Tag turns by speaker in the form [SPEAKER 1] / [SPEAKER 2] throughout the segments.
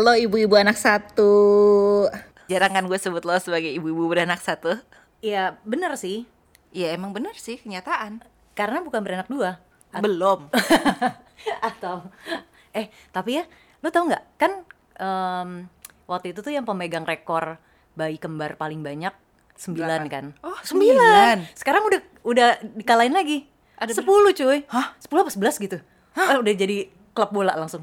[SPEAKER 1] Halo ibu-ibu anak satu. Jarang kan gue sebut lo sebagai ibu-ibu beranak satu.
[SPEAKER 2] Iya bener sih
[SPEAKER 1] Ya emang bener sih kenyataan.
[SPEAKER 2] Karena bukan beranak dua
[SPEAKER 1] Belum.
[SPEAKER 2] Atau Eh tapi ya Lo tau nggak Kan em, Waktu itu tuh yang pemegang rekor Bayi kembar paling banyak Sembilan kan
[SPEAKER 1] Oh, sembilan.
[SPEAKER 2] Sekarang udah udah dikalahin lagi
[SPEAKER 1] Ada
[SPEAKER 2] Sepuluh cuy
[SPEAKER 1] Hah?
[SPEAKER 2] Sepuluh apa sebelas gitu Ah, Udah jadi klub bola langsung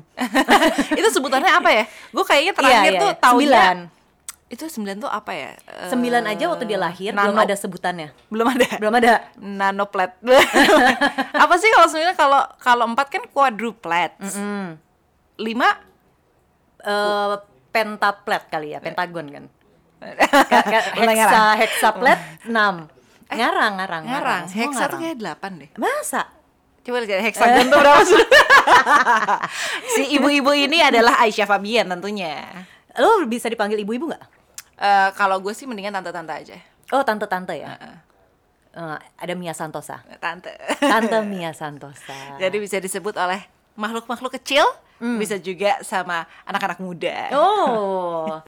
[SPEAKER 1] itu sebutannya apa ya? Gue kayaknya terakhir
[SPEAKER 2] Iya,
[SPEAKER 1] tuh
[SPEAKER 2] iya.
[SPEAKER 1] tahunnya
[SPEAKER 2] Sembilan
[SPEAKER 1] itu sembilan tuh apa ya? Eh,
[SPEAKER 2] Sembilan aja waktu dia lahir Belum
[SPEAKER 1] nano.
[SPEAKER 2] ada sebutannya
[SPEAKER 1] Belum ada.
[SPEAKER 2] Belum ada
[SPEAKER 1] Nanoplet. apa sih kalau sebenarnya kalau kalau empat kan quadruplet.
[SPEAKER 2] Hmm.
[SPEAKER 1] Lima
[SPEAKER 2] eh pentaplet kali ya, pentagon kan. Hexa,
[SPEAKER 1] ngarang.
[SPEAKER 2] hexaplet 6. Ngarang, ngarang,
[SPEAKER 1] ngarang.
[SPEAKER 2] Semua
[SPEAKER 1] Hexa tuh
[SPEAKER 2] ngarang.
[SPEAKER 1] kayak delapan deh.
[SPEAKER 2] Masa?
[SPEAKER 1] Coba lihat hexagon tuh berapa sih? si ibu-ibu ini adalah Aisyah Fabian tentunya.
[SPEAKER 2] Lo bisa dipanggil ibu-ibu nggak?
[SPEAKER 1] Eh, kalau gue sih mendingan tante-tante aja.
[SPEAKER 2] Oh, tante-tante ya.
[SPEAKER 1] Heeh.
[SPEAKER 2] Eh, ada Mia Santosa.
[SPEAKER 1] Tante.
[SPEAKER 2] Tante Mia Santosa.
[SPEAKER 1] Jadi bisa disebut oleh makhluk-makhluk kecil, bisa juga sama anak-anak muda.
[SPEAKER 2] Oh.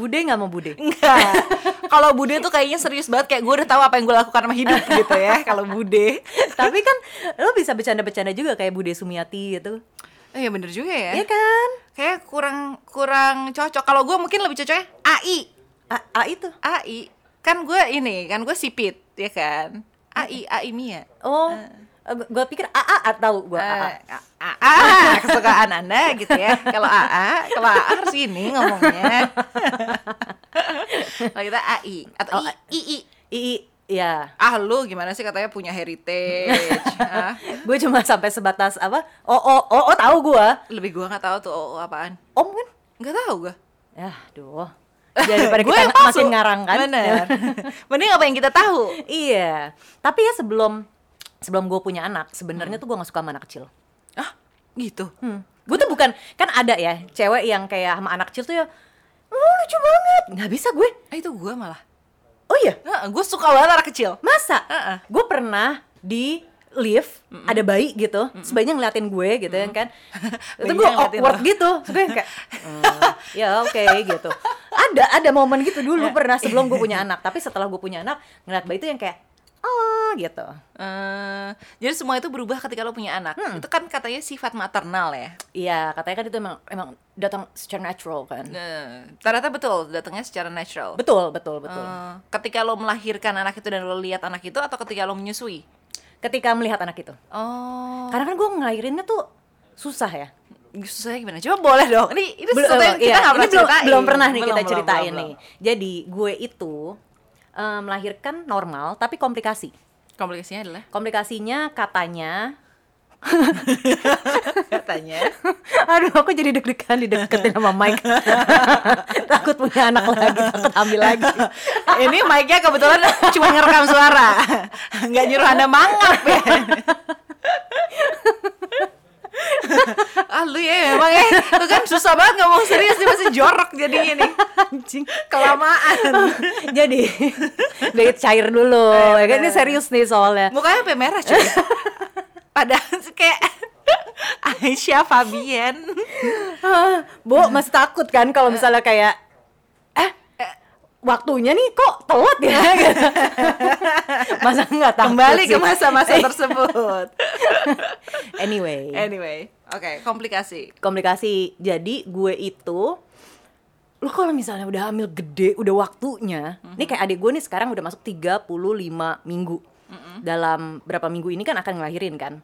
[SPEAKER 2] Bude nggak mau bude?
[SPEAKER 1] Enggak. Kalau Bude tuh kayaknya serius banget kayak gue udah tahu apa yang gue lakukan sama hidup gitu ya. Kalau Bude.
[SPEAKER 2] Tapi kan lo bisa bercanda-bercanda juga kayak Bude Sumiati gitu.
[SPEAKER 1] Oh iya bener juga ya.
[SPEAKER 2] Iya kan?
[SPEAKER 1] Kayak kurang kurang cocok. Kalau gue mungkin lebih cocoknya AI.
[SPEAKER 2] A, A itu.
[SPEAKER 1] AI. Kan gue ini, kan gue sipit, ya kan? AI, AI Mia.
[SPEAKER 2] Oh, gue pikir AA atau gue AA.
[SPEAKER 1] Eh, AA, kesukaan Anda gitu ya. Kalau AA, kalau AA harus ini ngomongnya. kalau kita AI atau
[SPEAKER 2] Oh,
[SPEAKER 1] I, II.
[SPEAKER 2] II, ya.
[SPEAKER 1] Ah lu gimana sih katanya punya heritage? ah,
[SPEAKER 2] Gue cuma sampai sebatas apa? Oh, oh, oh, oh tahu gue.
[SPEAKER 1] lebih gua nggak tahu tuh oh, apaan.
[SPEAKER 2] Om kan?
[SPEAKER 1] Nggak tahu gua.
[SPEAKER 2] Ya, duh. Daripada
[SPEAKER 1] Gua
[SPEAKER 2] kita
[SPEAKER 1] yang
[SPEAKER 2] makin ngarang kan.
[SPEAKER 1] Bener. Mending apa yang kita tahu.
[SPEAKER 2] iya. Tapi ya sebelum sebelum gue punya anak, sebenarnya tuh gue gak suka sama anak kecil.
[SPEAKER 1] Ah, gitu.
[SPEAKER 2] Hmm. Gue tuh bukan kan ada ya cewek yang kayak sama anak kecil tuh ya, oh lucu banget. Nggak bisa gue.
[SPEAKER 1] Ah, itu gua malah.
[SPEAKER 2] Oh iya,
[SPEAKER 1] gue suka banget anak kecil.
[SPEAKER 2] masa?
[SPEAKER 1] Heeh.
[SPEAKER 2] Gue pernah di lift ada bayi gitu, terus bayinya ngeliatin gue gitu ya kan. Itu gue awkward
[SPEAKER 1] lo.
[SPEAKER 2] gitu, gue kayak "Hmm, ya oke gitu. Ada ada momen gitu dulu pernah sebelum gue punya anak, tapi setelah gue punya anak ngeliat bayi itu yang kayak oh gitu.
[SPEAKER 1] Eh, jadi semua itu berubah ketika lo punya anak. Itu kan katanya sifat maternal ya.
[SPEAKER 2] Iya, katanya kan itu emang emang datang secara natural kan.
[SPEAKER 1] Eh, ternyata betul datangnya secara natural.
[SPEAKER 2] Betul, betul, betul.
[SPEAKER 1] Eh, ketika lo melahirkan anak itu dan lo lihat anak itu atau ketika lo menyusui?
[SPEAKER 2] Ketika melihat anak itu.
[SPEAKER 1] Oh,
[SPEAKER 2] Karena kan gue ngelahirinnya tuh susah ya.
[SPEAKER 1] susahnya gimana? Coba boleh dong. Ini ini
[SPEAKER 2] Belum,
[SPEAKER 1] sesuatu yang kita
[SPEAKER 2] iya,
[SPEAKER 1] nggak
[SPEAKER 2] ini
[SPEAKER 1] pernah
[SPEAKER 2] belum, belum pernah nih
[SPEAKER 1] Belum,
[SPEAKER 2] kita
[SPEAKER 1] belum,
[SPEAKER 2] ceritain
[SPEAKER 1] belum,
[SPEAKER 2] nih. Jadi gue itu eh, melahirkan normal tapi komplikasi.
[SPEAKER 1] Komplikasinya adalah
[SPEAKER 2] Komplikasinya katanya,
[SPEAKER 1] katanya.
[SPEAKER 2] aduh aku jadi deg-degan dideketin sama Mike. takut punya anak lagi, takut hamil lagi.
[SPEAKER 1] ini mic-nya kebetulan cuma ngerekam suara, nggak nyuruh anda mangap ya. Ah lu ya memang ya. Lu kan susah banget ngomong serius dia masih jorok jadinya nih.
[SPEAKER 2] Anjing.
[SPEAKER 1] kelamaan.
[SPEAKER 2] Jadi, dikit cair dulu. Ya kan? Ini serius nih soalnya.
[SPEAKER 1] mukanya sampai merah cuy. Padahal kayak Aisyah Fabian.
[SPEAKER 2] Ah, Bu, masih takut kan kalau misalnya kayak eh waktunya nih kok telat ya. Masa nggak takut
[SPEAKER 1] kembali ke
[SPEAKER 2] sih?
[SPEAKER 1] masa-masa tersebut
[SPEAKER 2] Anyway,
[SPEAKER 1] anyway oke komplikasi
[SPEAKER 2] komplikasi. Jadi gue itu lu kalau misalnya udah hamil gede, udah waktunya. Nih kayak adik gue nih sekarang udah masuk 35 minggu. Dalam berapa minggu ini kan akan ngelahirin kan.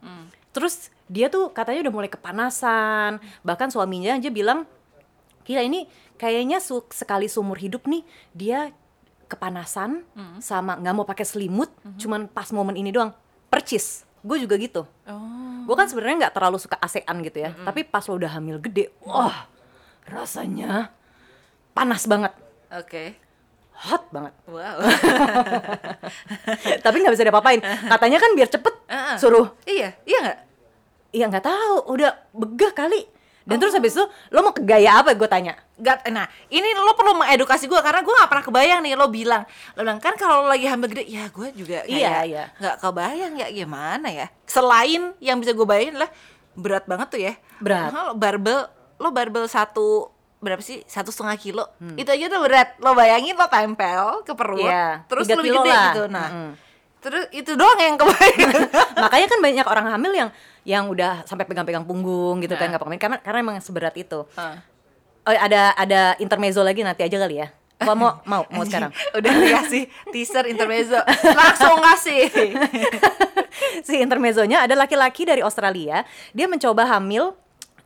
[SPEAKER 2] Terus dia tuh katanya udah mulai kepanasan. Bahkan suaminya aja bilang, "Gila ini kayaknya su- sekali seumur hidup nih dia kepanasan sama nggak mau pakai selimut, cuman pas momen ini doang. Percis. Gue juga gitu.
[SPEAKER 1] oh
[SPEAKER 2] Gue kan sebenarnya nggak terlalu suka AC-an gitu ya. Tapi pas lo udah hamil gede, wah rasanya panas banget,
[SPEAKER 1] oke
[SPEAKER 2] hot banget.
[SPEAKER 1] wow
[SPEAKER 2] Tapi nggak bisa diapa-apain. Katanya kan biar cepet
[SPEAKER 1] Heeh.
[SPEAKER 2] suruh.
[SPEAKER 1] iya iya nggak
[SPEAKER 2] Iya nggak tahu, udah begah kali. Dan terus habis itu lo mau ke gaya apa gue tanya?
[SPEAKER 1] Gak, nah ini lo perlu mengedukasi gue karena gue nggak pernah kebayang nih lo bilang lo bilang kan kalau lagi hamil gede ya gue juga kayak
[SPEAKER 2] Iya, iya.
[SPEAKER 1] nggak kebayang ya gimana ya selain yang bisa gue bayangin lah berat banget tuh ya
[SPEAKER 2] Berat.
[SPEAKER 1] Lo barbel lo barbel satu berapa sih satu setengah kilo itu aja tuh berat lo bayangin lo tempel ke perut
[SPEAKER 2] Hmm. Iya,
[SPEAKER 1] terus
[SPEAKER 2] kilo
[SPEAKER 1] gede
[SPEAKER 2] lah.
[SPEAKER 1] gitu nah
[SPEAKER 2] Mm-mm.
[SPEAKER 1] terus itu doang yang kebayang
[SPEAKER 2] Makanya kan banyak orang hamil yang yang udah sampai pegang-pegang punggung gitu kan
[SPEAKER 1] Nah.
[SPEAKER 2] nggak pakai karena karena emang seberat itu.
[SPEAKER 1] Ah.
[SPEAKER 2] Oh, ada ada intermezzo lagi nanti aja kali ya. Apa mau mau mau sekarang?
[SPEAKER 1] udah dikasih teaser intermezzo langsung kasih
[SPEAKER 2] si intermezzonya ada laki-laki dari Australia. Dia mencoba hamil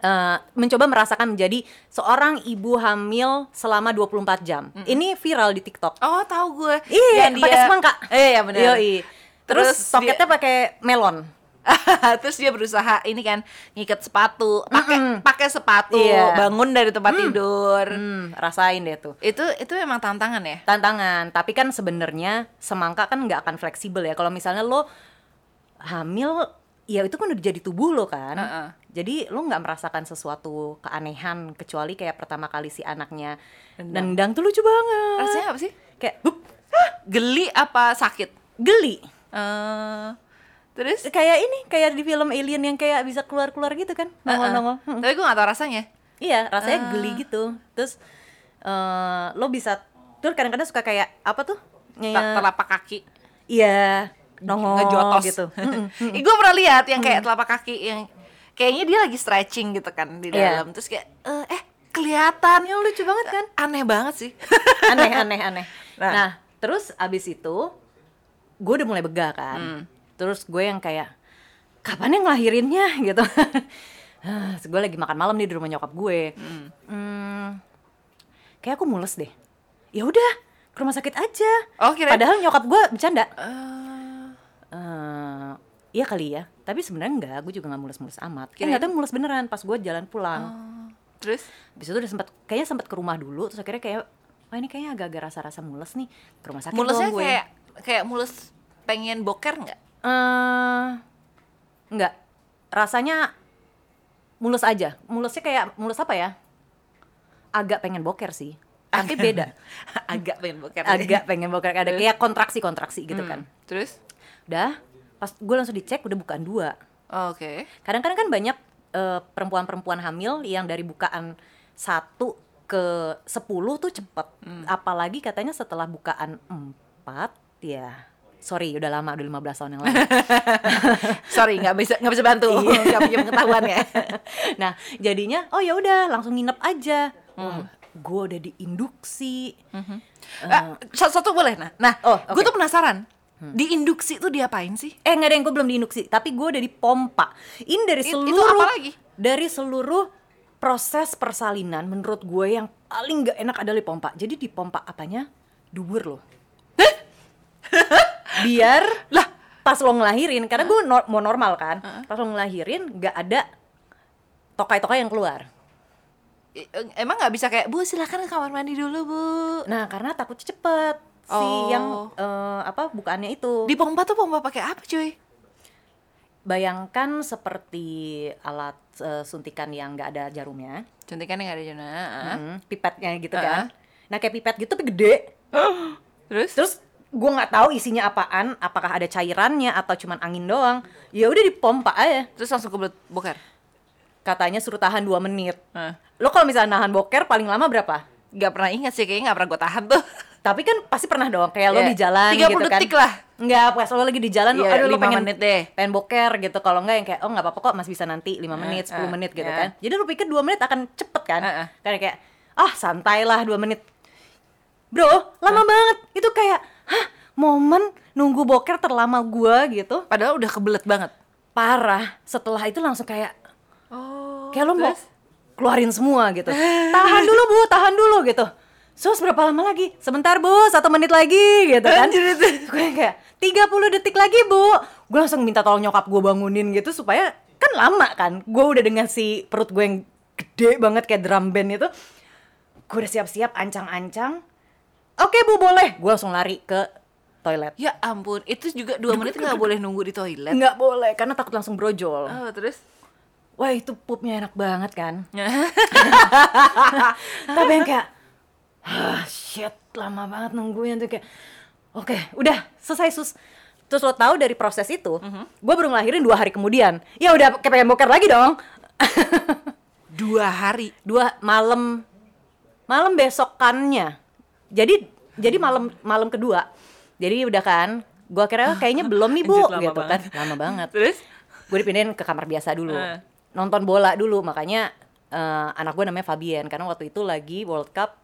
[SPEAKER 2] eh, mencoba merasakan menjadi seorang ibu hamil selama 24 jam. Ini viral di TikTok.
[SPEAKER 1] Oh, tahu gue.
[SPEAKER 2] Iya, pakai semangka.
[SPEAKER 1] Eh, ya benar.
[SPEAKER 2] Terus,
[SPEAKER 1] Terus
[SPEAKER 2] soketnya pakai melon.
[SPEAKER 1] Terus dia berusaha ini kan ngikat sepatu, pakai pakai sepatu,
[SPEAKER 2] Iya.
[SPEAKER 1] bangun dari tempat tidur.
[SPEAKER 2] Hmm, rasain deh tuh.
[SPEAKER 1] Itu itu memang tantangan ya.
[SPEAKER 2] tantangan tapi kan sebenarnya semangka kan nggak akan fleksibel ya kalau misalnya lo hamil ya itu kan udah jadi tubuh lo kan
[SPEAKER 1] Heeh.
[SPEAKER 2] jadi lo nggak merasakan sesuatu keanehan kecuali kayak pertama kali si anaknya
[SPEAKER 1] Nendang.
[SPEAKER 2] nendang tuh lucu banget
[SPEAKER 1] Rasanya apa sih?
[SPEAKER 2] kayak "Hup,
[SPEAKER 1] Geli apa sakit?
[SPEAKER 2] geli
[SPEAKER 1] Eh, terus
[SPEAKER 2] kayak ini kayak di film Alien yang kayak bisa keluar keluar gitu kan nongol nongol
[SPEAKER 1] Heeh. Tapi gue gak tau rasanya.
[SPEAKER 2] iya rasanya
[SPEAKER 1] Ah.
[SPEAKER 2] geli gitu terus eh, lo bisa tuh kadang-kadang suka kayak apa tuh Kayak-
[SPEAKER 1] Telapak kaki
[SPEAKER 2] iya nongol
[SPEAKER 1] ngejotos
[SPEAKER 2] gitu
[SPEAKER 1] Ih, gue pernah lihat yang kayak telapak kaki yang kayaknya dia lagi stretching gitu kan di dalam. Terus kayak eh, eh kelihatan
[SPEAKER 2] Ya, lucu banget kan?
[SPEAKER 1] Aneh banget sih.
[SPEAKER 2] aneh aneh aneh
[SPEAKER 1] Nah.
[SPEAKER 2] nah, terus abis itu gue udah mulai begah kan
[SPEAKER 1] Hmm.
[SPEAKER 2] Terus gue yang kayak kapan yang ngelahirinnya? gitu. Terus gue lagi makan malam nih di rumah nyokap gue. Hmm, kayak aku mules deh. Ya udah ke rumah sakit aja.
[SPEAKER 1] Oh, kirain-
[SPEAKER 2] padahal nyokap gue bercanda.
[SPEAKER 1] Eh,
[SPEAKER 2] Eh, iya kali ya. Tapi sebenarnya enggak gue juga nggak mules-mules amat.
[SPEAKER 1] Kirain-
[SPEAKER 2] ternyata mules beneran pas gue jalan pulang.
[SPEAKER 1] Oh, terus?
[SPEAKER 2] Habis itu udah sempat kayaknya sempat ke rumah dulu terus akhirnya kayak wah ini kayaknya agak-agak rasa-rasa mules nih ke rumah sakit
[SPEAKER 1] mulesnya
[SPEAKER 2] gue.
[SPEAKER 1] kayak kayak mules pengen boker nggak?
[SPEAKER 2] Eh, enggak. Rasanya mulus aja. Mulusnya kayak mulus apa ya? Agak pengen boker sih. Tapi beda.
[SPEAKER 1] Agak pengen boker.
[SPEAKER 2] Agak pengen boker ada kayak kontraksi-kontraksi gitu kan.
[SPEAKER 1] Hmm, Terus?
[SPEAKER 2] Udah, pas gue langsung dicek udah bukaan dua.
[SPEAKER 1] Oh, Oke.
[SPEAKER 2] Kadang-kadang kan banyak eh, perempuan-perempuan hamil yang dari bukaan satu ke 10 tuh cepet. Apalagi katanya setelah bukaan 4 ya sorry udah lama udah 15 tahun yang lalu.
[SPEAKER 1] Sorry, nggak bisa nggak bisa bantu. Nggak punya pengetahuan ya.
[SPEAKER 2] nah jadinya oh ya udah langsung nginep aja. Wah, gue udah diinduksi.
[SPEAKER 1] Ah, satu, satu boleh nah. Nah,
[SPEAKER 2] Oh,
[SPEAKER 1] gue
[SPEAKER 2] oke.
[SPEAKER 1] tuh penasaran. Di induksi tuh diapain sih?
[SPEAKER 2] Eh nggak ada yang gue belum diinduksi, tapi gue udah dipompa. Ini dari
[SPEAKER 1] It- itu
[SPEAKER 2] seluruh
[SPEAKER 1] apa lagi?
[SPEAKER 2] dari seluruh proses persalinan menurut gue yang paling nggak enak adalah dipompa. Jadi dipompa apanya? Dubur loh. Biar lah pas lo ngelahirin, karena gue no- mau normal kan, pas lo ngelahirin nggak ada tokai-tokai yang keluar.
[SPEAKER 1] I- Emang nggak bisa kayak bu silakan ke kamar mandi dulu bu.
[SPEAKER 2] Nah karena takutnya cepet si
[SPEAKER 1] Oh.
[SPEAKER 2] yang eh, apa bukaannya itu.
[SPEAKER 1] Di pompa tuh pompa pakai apa cuy?
[SPEAKER 2] Bayangkan seperti alat eh, suntikan yang nggak ada jarumnya.
[SPEAKER 1] Suntikannya nggak ada Jona. ah.
[SPEAKER 2] Hmm, pipetnya gitu
[SPEAKER 1] Ah.
[SPEAKER 2] kan. Nah kayak pipet gitu tapi gede.
[SPEAKER 1] Terus?
[SPEAKER 2] Terus gue nggak tahu isinya apaan, apakah ada cairannya atau cuman angin doang. Ya udah dipompa aja.
[SPEAKER 1] Terus langsung kebelet boker.
[SPEAKER 2] Katanya suruh tahan 2 menit.
[SPEAKER 1] Ah.
[SPEAKER 2] Lo kalau misalnya nahan boker paling lama berapa?
[SPEAKER 1] Gak pernah ingat sih, kayaknya gak pernah gue tahan tuh.
[SPEAKER 2] Tapi kan pasti pernah dong, kayak lo
[SPEAKER 1] Iya,
[SPEAKER 2] di jalan
[SPEAKER 1] 30
[SPEAKER 2] gitu kan.
[SPEAKER 1] detik lah.
[SPEAKER 2] Enggak, pas lo lagi di jalan, lo,
[SPEAKER 1] Iya,
[SPEAKER 2] aduh lo
[SPEAKER 1] lima
[SPEAKER 2] pengen,
[SPEAKER 1] menit deh.
[SPEAKER 2] pengen boker gitu. Kalau enggak yang kayak, oh nggak apa-apa kok, masih bisa nanti 5 menit, 10
[SPEAKER 1] eh,
[SPEAKER 2] menit gitu
[SPEAKER 1] iya.
[SPEAKER 2] kan. Jadi lo pikir 2 menit akan cepet kan? Karena kayak, ah santai lah 2 menit. Bro, lama banget. Itu kayak, momen nunggu boker terlama gua gitu.
[SPEAKER 1] Padahal udah kebelet banget.
[SPEAKER 2] Parah. Setelah itu langsung kayak,
[SPEAKER 1] Oh.
[SPEAKER 2] kayak lo mau keluarin semua gitu. tahan dulu bu, tahan dulu gitu. Sus berapa lama lagi? Sebentar bu, satu menit lagi gitu kan. Gue kayak 30 detik lagi bu. Gue langsung minta tolong nyokap gue bangunin gitu supaya kan lama kan. Gue udah dengan si perut gue yang gede banget kayak drum band itu. Gue udah siap-siap ancang-ancang. Oke bu boleh. Gue langsung lari ke toilet.
[SPEAKER 1] Ya ampun, itu juga dua menit nggak boleh nunggu di toilet.
[SPEAKER 2] Nggak boleh karena takut langsung brojol.
[SPEAKER 1] Oh, terus?
[SPEAKER 2] wah itu pupnya enak banget kan tapi yang kayak ah shit lama banget nungguin tuh kayak oke udah selesai sus terus lo tahu dari proses itu gue baru ngelahirin dua hari kemudian ya udah kayak pengen boker lagi dong
[SPEAKER 1] Dua hari.
[SPEAKER 2] dua malam malam besokannya jadi jadi malam malam kedua jadi udah kan gue kira "Oh, kayaknya belum nih bu
[SPEAKER 1] Anjir, lama
[SPEAKER 2] gitu
[SPEAKER 1] banget.
[SPEAKER 2] kan lama banget
[SPEAKER 1] Terus?
[SPEAKER 2] gue dipindahin ke kamar biasa dulu
[SPEAKER 1] Eh.
[SPEAKER 2] nonton bola dulu makanya eh, anak gue namanya Fabian karena waktu itu lagi World Cup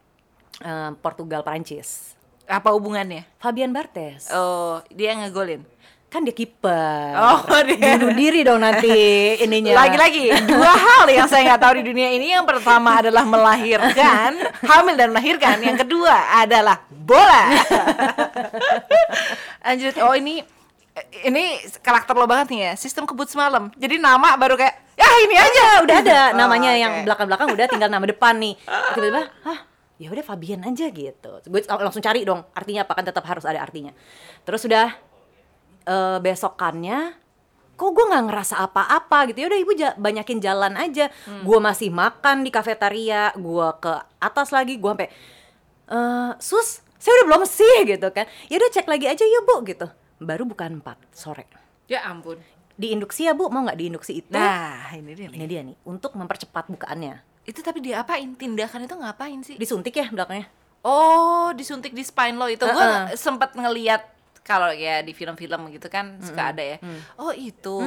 [SPEAKER 2] eh, Portugal Prancis
[SPEAKER 1] Apa hubungannya?
[SPEAKER 2] Fabian Bartes
[SPEAKER 1] Oh, dia ngegolin.
[SPEAKER 2] Kan dia kiper
[SPEAKER 1] Oh, dia.
[SPEAKER 2] bunuh diri dong nanti ininya
[SPEAKER 1] Lagi-lagi dua hal yang saya nggak tahu di dunia ini. Yang pertama adalah melahirkan, hamil dan melahirkan. Yang kedua adalah bola. Anjir, oh ini ini karakter lo banget nih ya. Sistem kebut semalam. Jadi nama baru kayak ya ini aja.
[SPEAKER 2] aja udah ada
[SPEAKER 1] Oh,
[SPEAKER 2] namanya
[SPEAKER 1] oke.
[SPEAKER 2] yang belakang-belakang udah tinggal nama depan nih tiba-tiba hah ya udah Fabian aja gitu gue langsung cari dong artinya apa kan tetap harus ada artinya terus udah eh, besokannya kok gue nggak ngerasa apa-apa gitu ya udah ibu ja- banyakin jalan aja
[SPEAKER 1] Hmm.
[SPEAKER 2] gue masih makan di kafetaria gue ke atas lagi gue sampai eh sus saya udah belum sih gitu kan ya udah cek lagi aja yuk bu gitu baru bukan 4 sore
[SPEAKER 1] Ya ampun.
[SPEAKER 2] diinduksi ya bu mau nggak diinduksi itu
[SPEAKER 1] Nah, ini dia nih.
[SPEAKER 2] ini dia nih untuk mempercepat bukaannya
[SPEAKER 1] Itu tapi diapain? Tindakan itu ngapain sih?
[SPEAKER 2] disuntik ya belakangnya
[SPEAKER 1] Oh, disuntik di spine lo itu. Gue
[SPEAKER 2] Uh-uh.
[SPEAKER 1] sempet ngeliat kalau ya di film-film gitu kan suka ada ya. Oh itu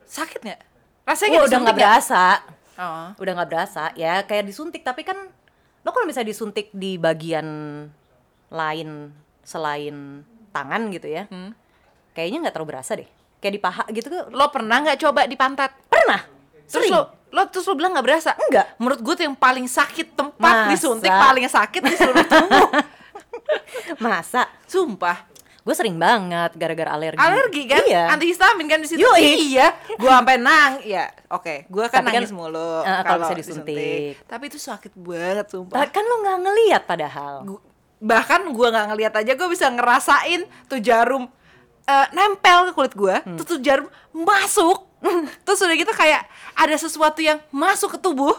[SPEAKER 1] sakit nggak? Rasanya kayak
[SPEAKER 2] udah nggak berasa
[SPEAKER 1] Oh.
[SPEAKER 2] udah nggak berasa ya kayak disuntik tapi kan lo kalau misalnya disuntik di bagian lain selain tangan gitu ya
[SPEAKER 1] Hmm.
[SPEAKER 2] kayaknya nggak terlalu berasa deh kayak di paha gitu
[SPEAKER 1] Lo pernah nggak coba di pantat?
[SPEAKER 2] pernah
[SPEAKER 1] Terus
[SPEAKER 2] sering
[SPEAKER 1] lo, lo terus lo bilang nggak berasa?
[SPEAKER 2] Enggak.
[SPEAKER 1] Menurut gue tuh yang paling sakit tempat
[SPEAKER 2] Masa?
[SPEAKER 1] disuntik paling sakit di seluruh tubuh.
[SPEAKER 2] masa
[SPEAKER 1] Sumpah.
[SPEAKER 2] Gue sering banget gara-gara alergi
[SPEAKER 1] Alergi kan?
[SPEAKER 2] iya
[SPEAKER 1] Antihistamin kan di situ. Iya. Gue sampai nang. Ya, oke. Gue kan
[SPEAKER 2] Tapi kan,
[SPEAKER 1] nangis mulu
[SPEAKER 2] eh, kalau bisa disuntik.
[SPEAKER 1] Tapi itu sakit banget sumpah.
[SPEAKER 2] Kan lo nggak ngelihat padahal
[SPEAKER 1] Gu- bahkan gua nggak ngelihat aja gue bisa ngerasain tuh jarum eh, nempel ke kulit gua
[SPEAKER 2] Hmm.
[SPEAKER 1] terus tuh jarum masuk terus udah gitu kayak ada sesuatu yang masuk ke tubuh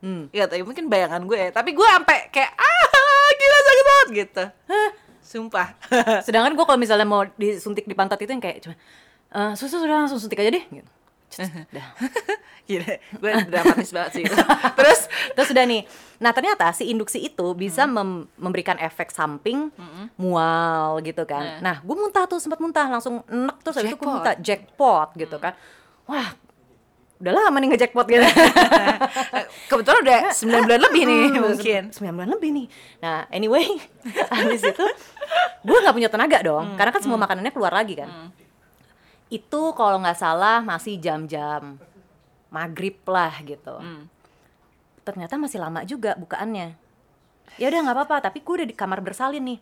[SPEAKER 2] Hmm.
[SPEAKER 1] ya tapi mungkin bayangan gue ya tapi gue sampai kayak ah gila sakit banget gitu sumpah
[SPEAKER 2] sedangkan gue kalau misalnya mau disuntik di pantat itu yang kayak cuma "Eh, susu sudah langsung suntik aja deh gitu. Cet, dah.
[SPEAKER 1] gila gue dramatis banget sih terus
[SPEAKER 2] Terus udah nih. Nah, ternyata si induksi itu bisa mem- memberikan efek samping mual gitu kan.
[SPEAKER 1] Nah.
[SPEAKER 2] Nah, gue muntah tuh sempat muntah langsung enek terus habis itu gue muntah jackpot gitu kan. Wah, udah lama nih nge-jackpot gitu.
[SPEAKER 1] kebetulan udah 9 bulan lebih nih mungkin
[SPEAKER 2] 9 bulan lebih nih. Nah, anyway, habis itu gue nggak punya tenaga dong, karena kan semua makanannya keluar lagi kan. Itu kalau nggak salah masih jam-jam maghrib lah gitu. Ternyata masih lama juga bukaannya. Ya udah nggak apa-apa, tapi gue udah di kamar bersalin nih.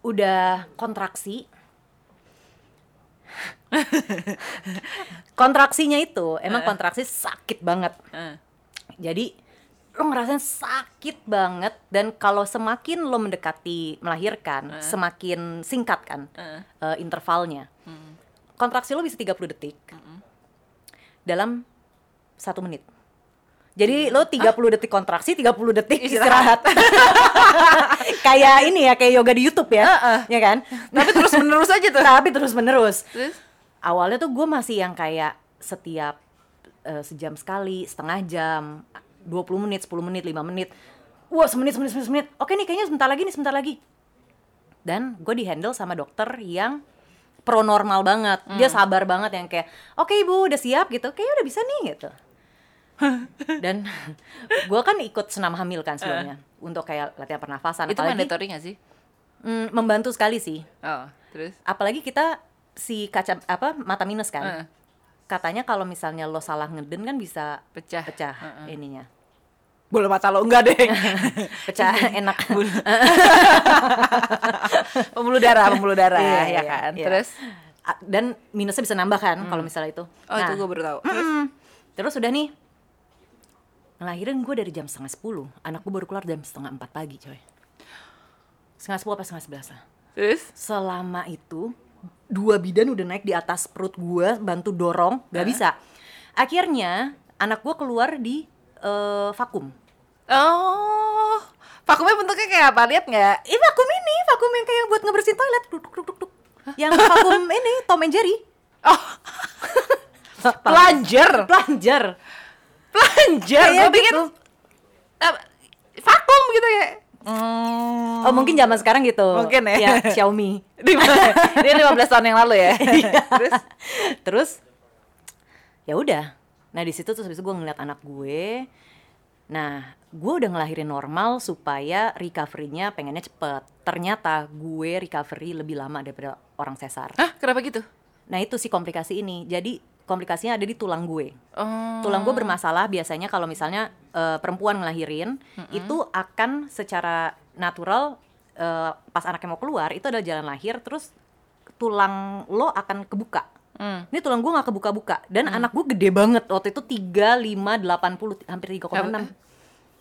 [SPEAKER 2] Udah kontraksi. Kontraksinya itu emang kontraksi sakit banget.
[SPEAKER 1] Eh.
[SPEAKER 2] Jadi lo ngerasain sakit banget dan kalau semakin lo mendekati melahirkan, semakin singkat kan
[SPEAKER 1] Eh.
[SPEAKER 2] eh, intervalnya. Kontraksi lo bisa 30 detik dalam satu menit. Jadi lo 30 detik kontraksi, 30 detik istirahat. kayak ini ya, kayak yoga di YouTube ya, ya kan?
[SPEAKER 1] tapi terus menerus aja tuh
[SPEAKER 2] Tapi terus menerus
[SPEAKER 1] terus
[SPEAKER 2] awalnya tuh gue masih yang kayak setiap eh, sejam sekali, setengah jam, 20 menit, 10 menit, 5 menit. Wah, semenit, semenit, semenit, semenit. Oke nih, kayaknya sebentar lagi nih, sebentar lagi. Dan gue dihandle sama dokter yang pro normal banget. Dia sabar banget yang kayak, oke ibu udah siap gitu, kayaknya udah bisa nih gitu. Dan gue kan ikut senam hamil kan sebelumnya untuk kayak latihan pernafasan.
[SPEAKER 1] itu mandatory gak sih
[SPEAKER 2] mm, membantu sekali sih.
[SPEAKER 1] oh terus
[SPEAKER 2] Apalagi kita si kaca apa mata minus kan.
[SPEAKER 1] Heeh.
[SPEAKER 2] Katanya kalau misalnya lo salah ngeden kan bisa
[SPEAKER 1] pecah
[SPEAKER 2] pecah
[SPEAKER 1] Heeh.
[SPEAKER 2] ininya.
[SPEAKER 1] bola mata lo enggak deh
[SPEAKER 2] Pecah enak.
[SPEAKER 1] pembuluh darah pembuluh darah
[SPEAKER 2] Iya,
[SPEAKER 1] ya
[SPEAKER 2] iya,
[SPEAKER 1] kan
[SPEAKER 2] iya.
[SPEAKER 1] terus
[SPEAKER 2] Dan minusnya bisa nambah kan kalau misalnya itu.
[SPEAKER 1] oh itu gue baru tahu terus
[SPEAKER 2] mm, terus udah nih. Ngelahirin gue dari jam setengah sepuluh. Anak gue baru keluar jam setengah empat pagi coy. Setengah sepuluh apa setengah sebelas lah.
[SPEAKER 1] terus
[SPEAKER 2] Selama itu dua bidan udah naik di atas perut gue bantu dorong gak bisa. Akhirnya anak gue keluar di eh, vakum.
[SPEAKER 1] Oh, vakumnya bentuknya kayak apa? Lihat nggak?
[SPEAKER 2] Ini vakum ini, vakum yang kayak buat ngebersihin toilet. Duk, duk, duk, duk, duk. Yang vakum ini Tom and Jerry.
[SPEAKER 1] Oh, plunger,
[SPEAKER 2] Plunger.
[SPEAKER 1] plunger.
[SPEAKER 2] Kayak
[SPEAKER 1] Gue pikir
[SPEAKER 2] gitu.
[SPEAKER 1] apa, vakum gitu ya. Hmm.
[SPEAKER 2] Oh mungkin zaman sekarang gitu.
[SPEAKER 1] Mungkin ya.
[SPEAKER 2] Ya, Xiaomi.
[SPEAKER 1] Dia 15 tahun yang lalu ya. Terus
[SPEAKER 2] Terus ya udah. Nah di situ terus habis itu gue ngeliat anak gue. Nah gue udah ngelahirin normal supaya recovery-nya pengennya cepet. Ternyata gue recovery lebih lama daripada orang sesar.
[SPEAKER 1] Hah, kenapa gitu?
[SPEAKER 2] Nah itu si komplikasi ini. Jadi komplikasinya ada di tulang gue.
[SPEAKER 1] Oh.
[SPEAKER 2] Tulang gue bermasalah biasanya kalau misalnya eh, perempuan ngelahirin itu akan secara natural eh, pas anaknya mau keluar itu adalah jalan lahir terus tulang lo akan kebuka.
[SPEAKER 1] Hmm.
[SPEAKER 2] Ini tulang gue nggak kebuka-buka dan anak gue gede banget waktu itu 3, 5, 80 hampir 3,6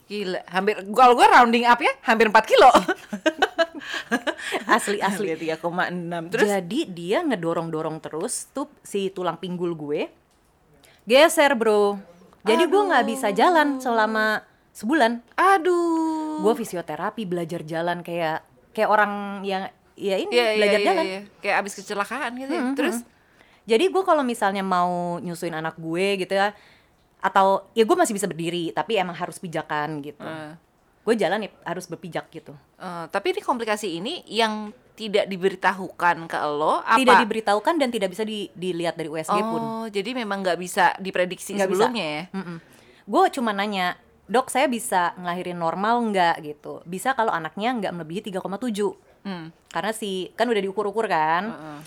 [SPEAKER 1] Gila, hampir kalau gue rounding up ya hampir 4 kilo.
[SPEAKER 2] asli asli.
[SPEAKER 1] Hampir 3,6. Terus
[SPEAKER 2] Jadi dia ngedorong-dorong terus tuh si tulang pinggul gue geser bro. Jadi gue nggak bisa jalan selama sebulan.
[SPEAKER 1] aduh.
[SPEAKER 2] Gue fisioterapi belajar jalan kayak kayak orang yang ya ini
[SPEAKER 1] Iya, iya,
[SPEAKER 2] belajar
[SPEAKER 1] iya,
[SPEAKER 2] jalan.
[SPEAKER 1] iya. Kayak abis kecelakaan gitu ya.
[SPEAKER 2] Mm-mm.
[SPEAKER 1] Terus
[SPEAKER 2] Jadi gue kalau misalnya mau nyusuin anak gue gitu ya, atau ya gue masih bisa berdiri, tapi emang harus pijakan gitu.
[SPEAKER 1] eh,
[SPEAKER 2] Gue jalan ya harus berpijak gitu.
[SPEAKER 1] eh, tapi ini komplikasi ini yang tidak diberitahukan ke lo apa?
[SPEAKER 2] Tidak diberitahukan dan tidak bisa di- dilihat dari USG pun.
[SPEAKER 1] Oh, jadi memang nggak bisa diprediksi
[SPEAKER 2] bisa.
[SPEAKER 1] sebelumnya ya?
[SPEAKER 2] Gue cuma nanya, dok saya bisa ngelahirin normal nggak gitu? Bisa kalau anaknya nggak melebihi 3,7
[SPEAKER 1] Hmm.
[SPEAKER 2] karena si kan udah diukur-ukur kan.
[SPEAKER 1] Heeh.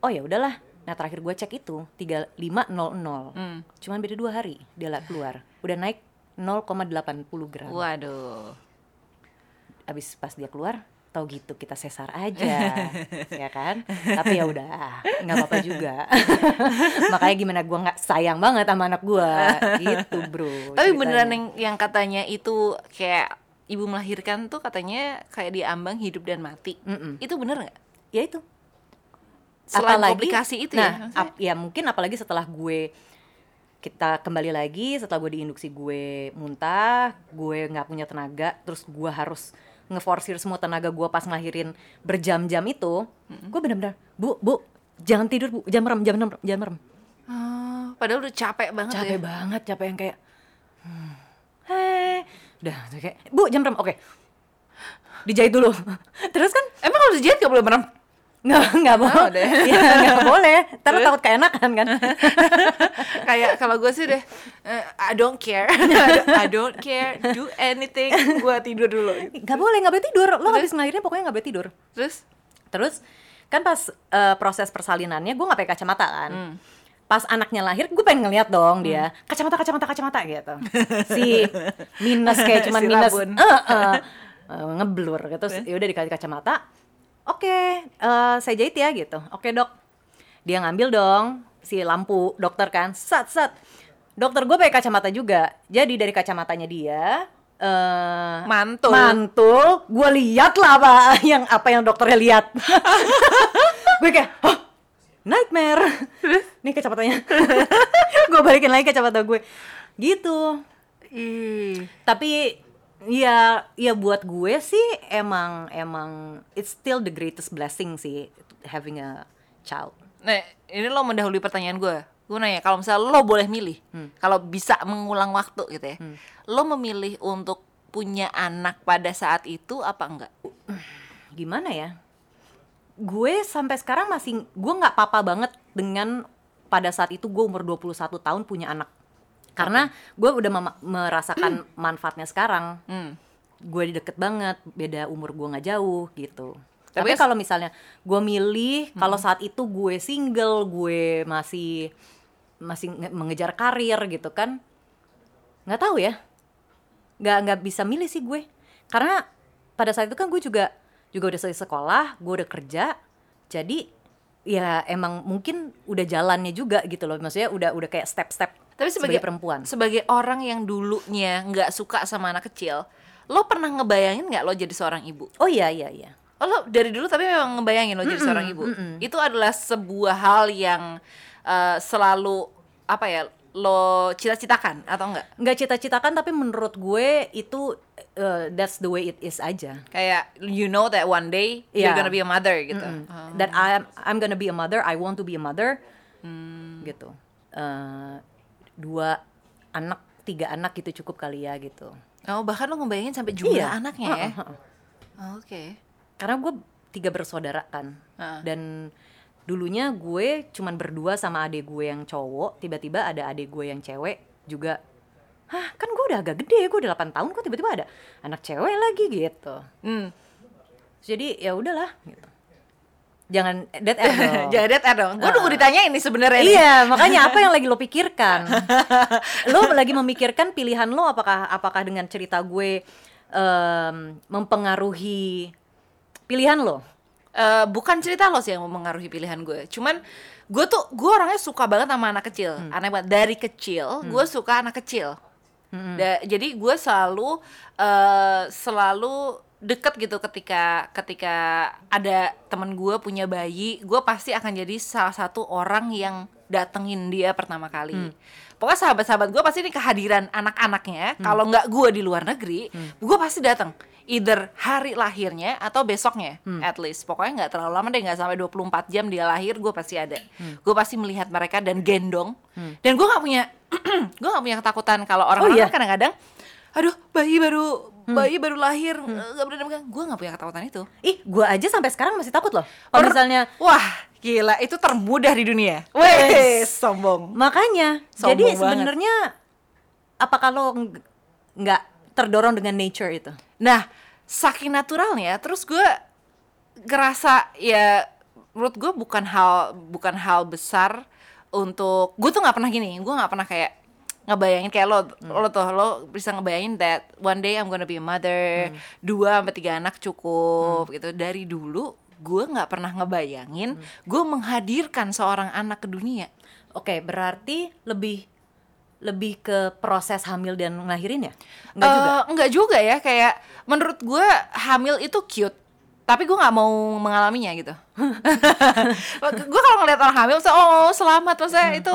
[SPEAKER 2] Oh ya udahlah. Nah terakhir gue cek itu 3500.
[SPEAKER 1] Hmm.
[SPEAKER 2] Cuman beda dua hari dia lah keluar. Udah naik 0,80 gram.
[SPEAKER 1] Waduh.
[SPEAKER 2] Abis pas dia keluar, tau gitu kita sesar aja, ya kan? Tapi ya udah, nggak apa-apa juga. Makanya gimana gue nggak sayang banget sama anak gue, gitu bro.
[SPEAKER 1] Tapi
[SPEAKER 2] ceritanya.
[SPEAKER 1] beneran yang yang katanya itu kayak ibu melahirkan tuh katanya kayak diambang hidup dan mati.
[SPEAKER 2] Mm-mm.
[SPEAKER 1] Itu bener nggak?
[SPEAKER 2] Ya itu.
[SPEAKER 1] Selain komplikasi itu ya,
[SPEAKER 2] nah,
[SPEAKER 1] maksudnya?
[SPEAKER 2] ap- ya mungkin apalagi setelah gue kita kembali lagi setelah gue diinduksi gue muntah, gue nggak punya tenaga, terus gue harus ngeforsir semua tenaga gue pas ngelahirin berjam-jam itu, gue bener-bener bu bu jangan tidur bu, jangan merem, jangan merem, jangan merem.
[SPEAKER 1] Oh, padahal udah capek banget
[SPEAKER 2] Capek
[SPEAKER 1] ya.
[SPEAKER 2] banget, capek yang kayak, hmm, hei, udah kayak bu jangan merem, oke, dijahit dulu, terus kan
[SPEAKER 1] Emang kalau dijahit gak boleh merem?
[SPEAKER 2] Nggak nggak
[SPEAKER 1] Oh,
[SPEAKER 2] boleh,
[SPEAKER 1] deh.
[SPEAKER 2] ya, nggak boleh, ntar takut keenakan kan.
[SPEAKER 1] kayak kalau gue sih deh eh, I don't care. I don't care. Do anything. Gue tidur dulu.
[SPEAKER 2] Nggak boleh nggak boleh tidur. Lo
[SPEAKER 1] Terus?
[SPEAKER 2] habis ngelahirin pokoknya nggak boleh tidur.
[SPEAKER 1] Terus?
[SPEAKER 2] Terus kan pas eh, proses persalinannya gue nggak pakai kacamata kan?
[SPEAKER 1] Hmm.
[SPEAKER 2] pas anaknya lahir gue pengen ngeliat dong dia kacamata kacamata kacamata gitu. Si minus kayak cuman
[SPEAKER 1] Si
[SPEAKER 2] minus.
[SPEAKER 1] rabun.
[SPEAKER 2] eh, eh, eh, ngeblur gitu. Terus? Ya udah dikasih kacamata oke eh, saya jahit ya gitu. Oke dok. Dia ngambil dong si lampu dokter kan. Sat sat dokter gue pakai kacamata juga. Jadi dari kacamatanya dia eh
[SPEAKER 1] Mantul.
[SPEAKER 2] mantul. Gue lihat lah apa yang apa yang dokternya lihat. Gue kayak Hah, nightmare. Nih kacamatanya. Gue balikin lagi kacamata gue gitu.
[SPEAKER 1] Ih.
[SPEAKER 2] tapi ya ya buat gue sih emang emang it's still the greatest blessing sih having a child.
[SPEAKER 1] Nah, ini lo mendahului pertanyaan gue. Gue nanya, kalau misalnya lo boleh milih, kalau bisa mengulang waktu gitu ya, lo memilih untuk punya anak pada saat itu apa enggak?
[SPEAKER 2] gimana ya? Gue sampai sekarang masih gue nggak apa-apa banget dengan pada saat itu gue umur 21 tahun punya anak karena gue udah merasakan manfaatnya sekarang.
[SPEAKER 1] Hmm.
[SPEAKER 2] gue deket banget beda umur gue nggak jauh gitu.
[SPEAKER 1] Tapi
[SPEAKER 2] tapi kalau misalnya gue milih kalau saat itu gue single gue masih masih nge- mengejar karir gitu kan nggak tahu ya. Nggak nggak bisa milih sih gue. Karena pada saat itu kan gue juga juga udah selesai sekolah gue udah kerja. Jadi ya emang mungkin udah jalannya juga gitu loh. Maksudnya udah udah kayak step-step
[SPEAKER 1] Tapi sebagai,
[SPEAKER 2] perempuan.
[SPEAKER 1] sebagai orang yang dulunya nggak suka sama anak kecil, lo pernah ngebayangin nggak lo jadi seorang ibu?
[SPEAKER 2] oh iya iya iya.
[SPEAKER 1] Oh, lo dari dulu tapi memang ngebayangin lo jadi seorang ibu. Itu adalah sebuah hal yang eh, selalu apa ya lo cita-citakan atau enggak
[SPEAKER 2] nggak cita-citakan tapi menurut gue itu uh, that's the way it is aja.
[SPEAKER 1] Kayak you know that one day you're
[SPEAKER 2] Yeah.
[SPEAKER 1] gonna be a mother gitu.
[SPEAKER 2] Mm-mm. that I'm I'm gonna be a mother I want to be a mother gitu. Eh, dua anak tiga anak gitu cukup kali ya gitu
[SPEAKER 1] oh bahkan lo ngebayangin sampai jumlah
[SPEAKER 2] Iya.
[SPEAKER 1] anaknya ya
[SPEAKER 2] Heeh, heeh.
[SPEAKER 1] Oh, oke
[SPEAKER 2] karena gue tiga bersaudara kan
[SPEAKER 1] Heeh.
[SPEAKER 2] dan dulunya gue cuman berdua sama adik gue yang cowok tiba-tiba ada adik gue yang cewek juga hah kan gue udah agak gede gue udah 8 tahun kok tiba-tiba ada anak cewek lagi gitu
[SPEAKER 1] hmm.
[SPEAKER 2] jadi ya udahlah gitu jangan dead end dong.
[SPEAKER 1] Jadi dead air dong. Gue nunggu ditanya ini sebenarnya.
[SPEAKER 2] Iya, makanya apa yang lagi lo pikirkan? lo lagi memikirkan pilihan lo apakah apakah dengan cerita gue em, mempengaruhi pilihan lo?
[SPEAKER 1] Eh, bukan cerita lo sih yang mempengaruhi pilihan gue. Cuman gue tuh gue orangnya suka banget sama anak kecil. Aneh banget. Dari kecil gue suka anak kecil. Da- jadi gue selalu eh, selalu deket gitu ketika ketika ada temen gue punya bayi, gue pasti akan jadi salah satu orang yang datengin dia pertama kali. Pokoknya sahabat-sahabat gue pasti ini kehadiran anak-anaknya. Kalau nggak gue di luar negeri, gue pasti datang. Either hari lahirnya atau besoknya, at least. Pokoknya nggak terlalu lama deh, nggak sampai 24 jam dia lahir, gue pasti ada. Gue pasti melihat mereka dan gendong. Dan gue nggak punya, gue nggak punya ketakutan kalau orang-orang
[SPEAKER 2] iya?
[SPEAKER 1] kan kadang-kadang, aduh bayi baru bayi baru lahir nggak berani megang. Gue nggak punya ketakutan itu.
[SPEAKER 2] Ih, gue aja sampai sekarang masih takut loh. Kalau misalnya
[SPEAKER 1] wah gila itu termudah di dunia. Wes sombong.
[SPEAKER 2] makanya,
[SPEAKER 1] Sombong
[SPEAKER 2] jadi sebenarnya apa kalau ng- nggak terdorong dengan nature itu?
[SPEAKER 1] Nah, saking naturalnya, terus gue ngerasa ya menurut gue bukan hal bukan hal besar untuk gue tuh nggak pernah gini, gue nggak pernah kayak ngebayangin kayak lo lo tuh lo bisa ngebayangin that one day I'm gonna be a mother dua sampai tiga anak cukup gitu. Dari dulu gue nggak pernah ngebayangin gue menghadirkan seorang anak ke dunia.
[SPEAKER 2] Oke, berarti lebih lebih ke proses hamil dan ngelahirin ya? Enggak juga.
[SPEAKER 1] Eh, enggak juga ya kayak menurut gue hamil itu cute tapi gue nggak mau mengalaminya gitu. Gue kalau ngeliat orang hamil maksudnya, oh selamat. Maksudnya itu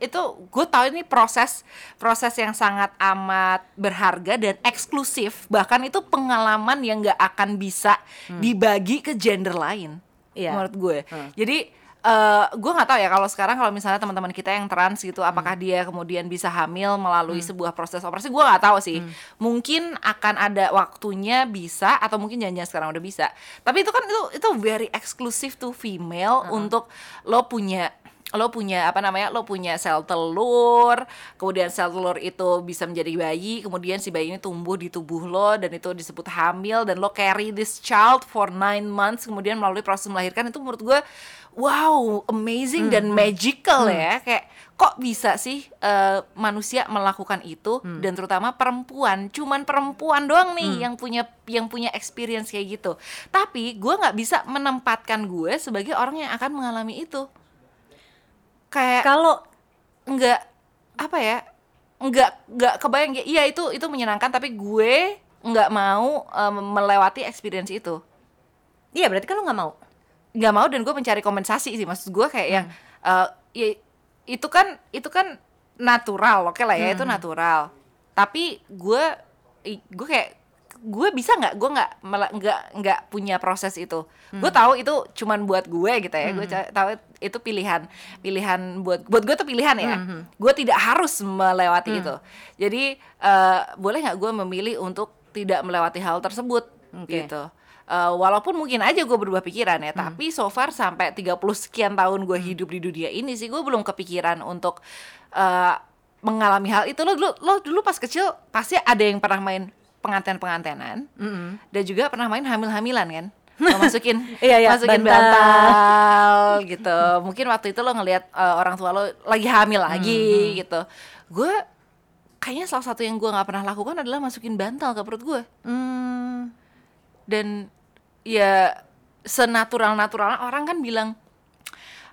[SPEAKER 1] itu gue tahu ini proses proses yang sangat amat berharga dan eksklusif. Bahkan itu pengalaman yang nggak akan bisa dibagi ke gender lain
[SPEAKER 2] Iya.
[SPEAKER 1] menurut gue. Jadi eh gue nggak tahu ya kalau sekarang kalau misalnya teman-teman kita yang trans gitu apakah dia kemudian bisa hamil melalui sebuah proses operasi? Gue nggak tahu sih. Mungkin akan ada waktunya bisa atau mungkin jangan sekarang udah bisa. Tapi itu kan itu itu very exclusive to female untuk lo punya lo punya apa namanya lo punya sel telur kemudian sel telur itu bisa menjadi bayi kemudian si bayi ini tumbuh di tubuh lo dan itu disebut hamil dan lo carry this child for nine months kemudian melalui proses melahirkan itu menurut gue wow amazing dan magical ya. Kayak kok bisa sih eh, manusia melakukan itu dan terutama perempuan cuman perempuan doang nih yang punya yang punya experience kayak gitu. Tapi gue nggak bisa menempatkan gue sebagai orang yang akan mengalami itu kayak
[SPEAKER 2] Kalau
[SPEAKER 1] nggak apa ya nggak nggak kebayang ya iya itu itu menyenangkan tapi gue nggak mau em, melewati experience itu.
[SPEAKER 2] Iya berarti kan lo nggak mau.
[SPEAKER 1] nggak mau dan gue mencari kompensasi sih maksud gue kayak yang eh, ya, itu kan itu kan natural oke lah ya itu natural. Tapi gue gue kayak gue bisa nggak? Gue nggak nggak nggak punya proses itu. Gue tahu itu cuman buat gue gitu ya. Gue ca- tahu itu pilihan pilihan buat buat gue tuh pilihan ya. Gue tidak harus melewati itu. Jadi eh, boleh nggak gue memilih untuk tidak melewati hal tersebut?
[SPEAKER 2] Oke.
[SPEAKER 1] gitu. Eh, walaupun mungkin aja gue berubah pikiran ya, tapi so far sampai 30 sekian tahun gue hidup di dunia ini sih gue belum kepikiran untuk eh, mengalami hal itu. Lo dulu lo dulu pas kecil pasti ada yang pernah main pengantin-pengantenan dan juga pernah main hamil-hamilan kan? Lo masukin
[SPEAKER 2] Iya, iya,
[SPEAKER 1] masukin
[SPEAKER 2] bantal.
[SPEAKER 1] bantal gitu. Mungkin waktu itu lo ngelihat eh, orang tua lo lagi hamil lagi gitu. Gue kayaknya salah satu yang gue nggak pernah lakukan adalah masukin bantal ke perut gue
[SPEAKER 2] Hmm,
[SPEAKER 1] dan ya senatural naturalnya orang kan bilang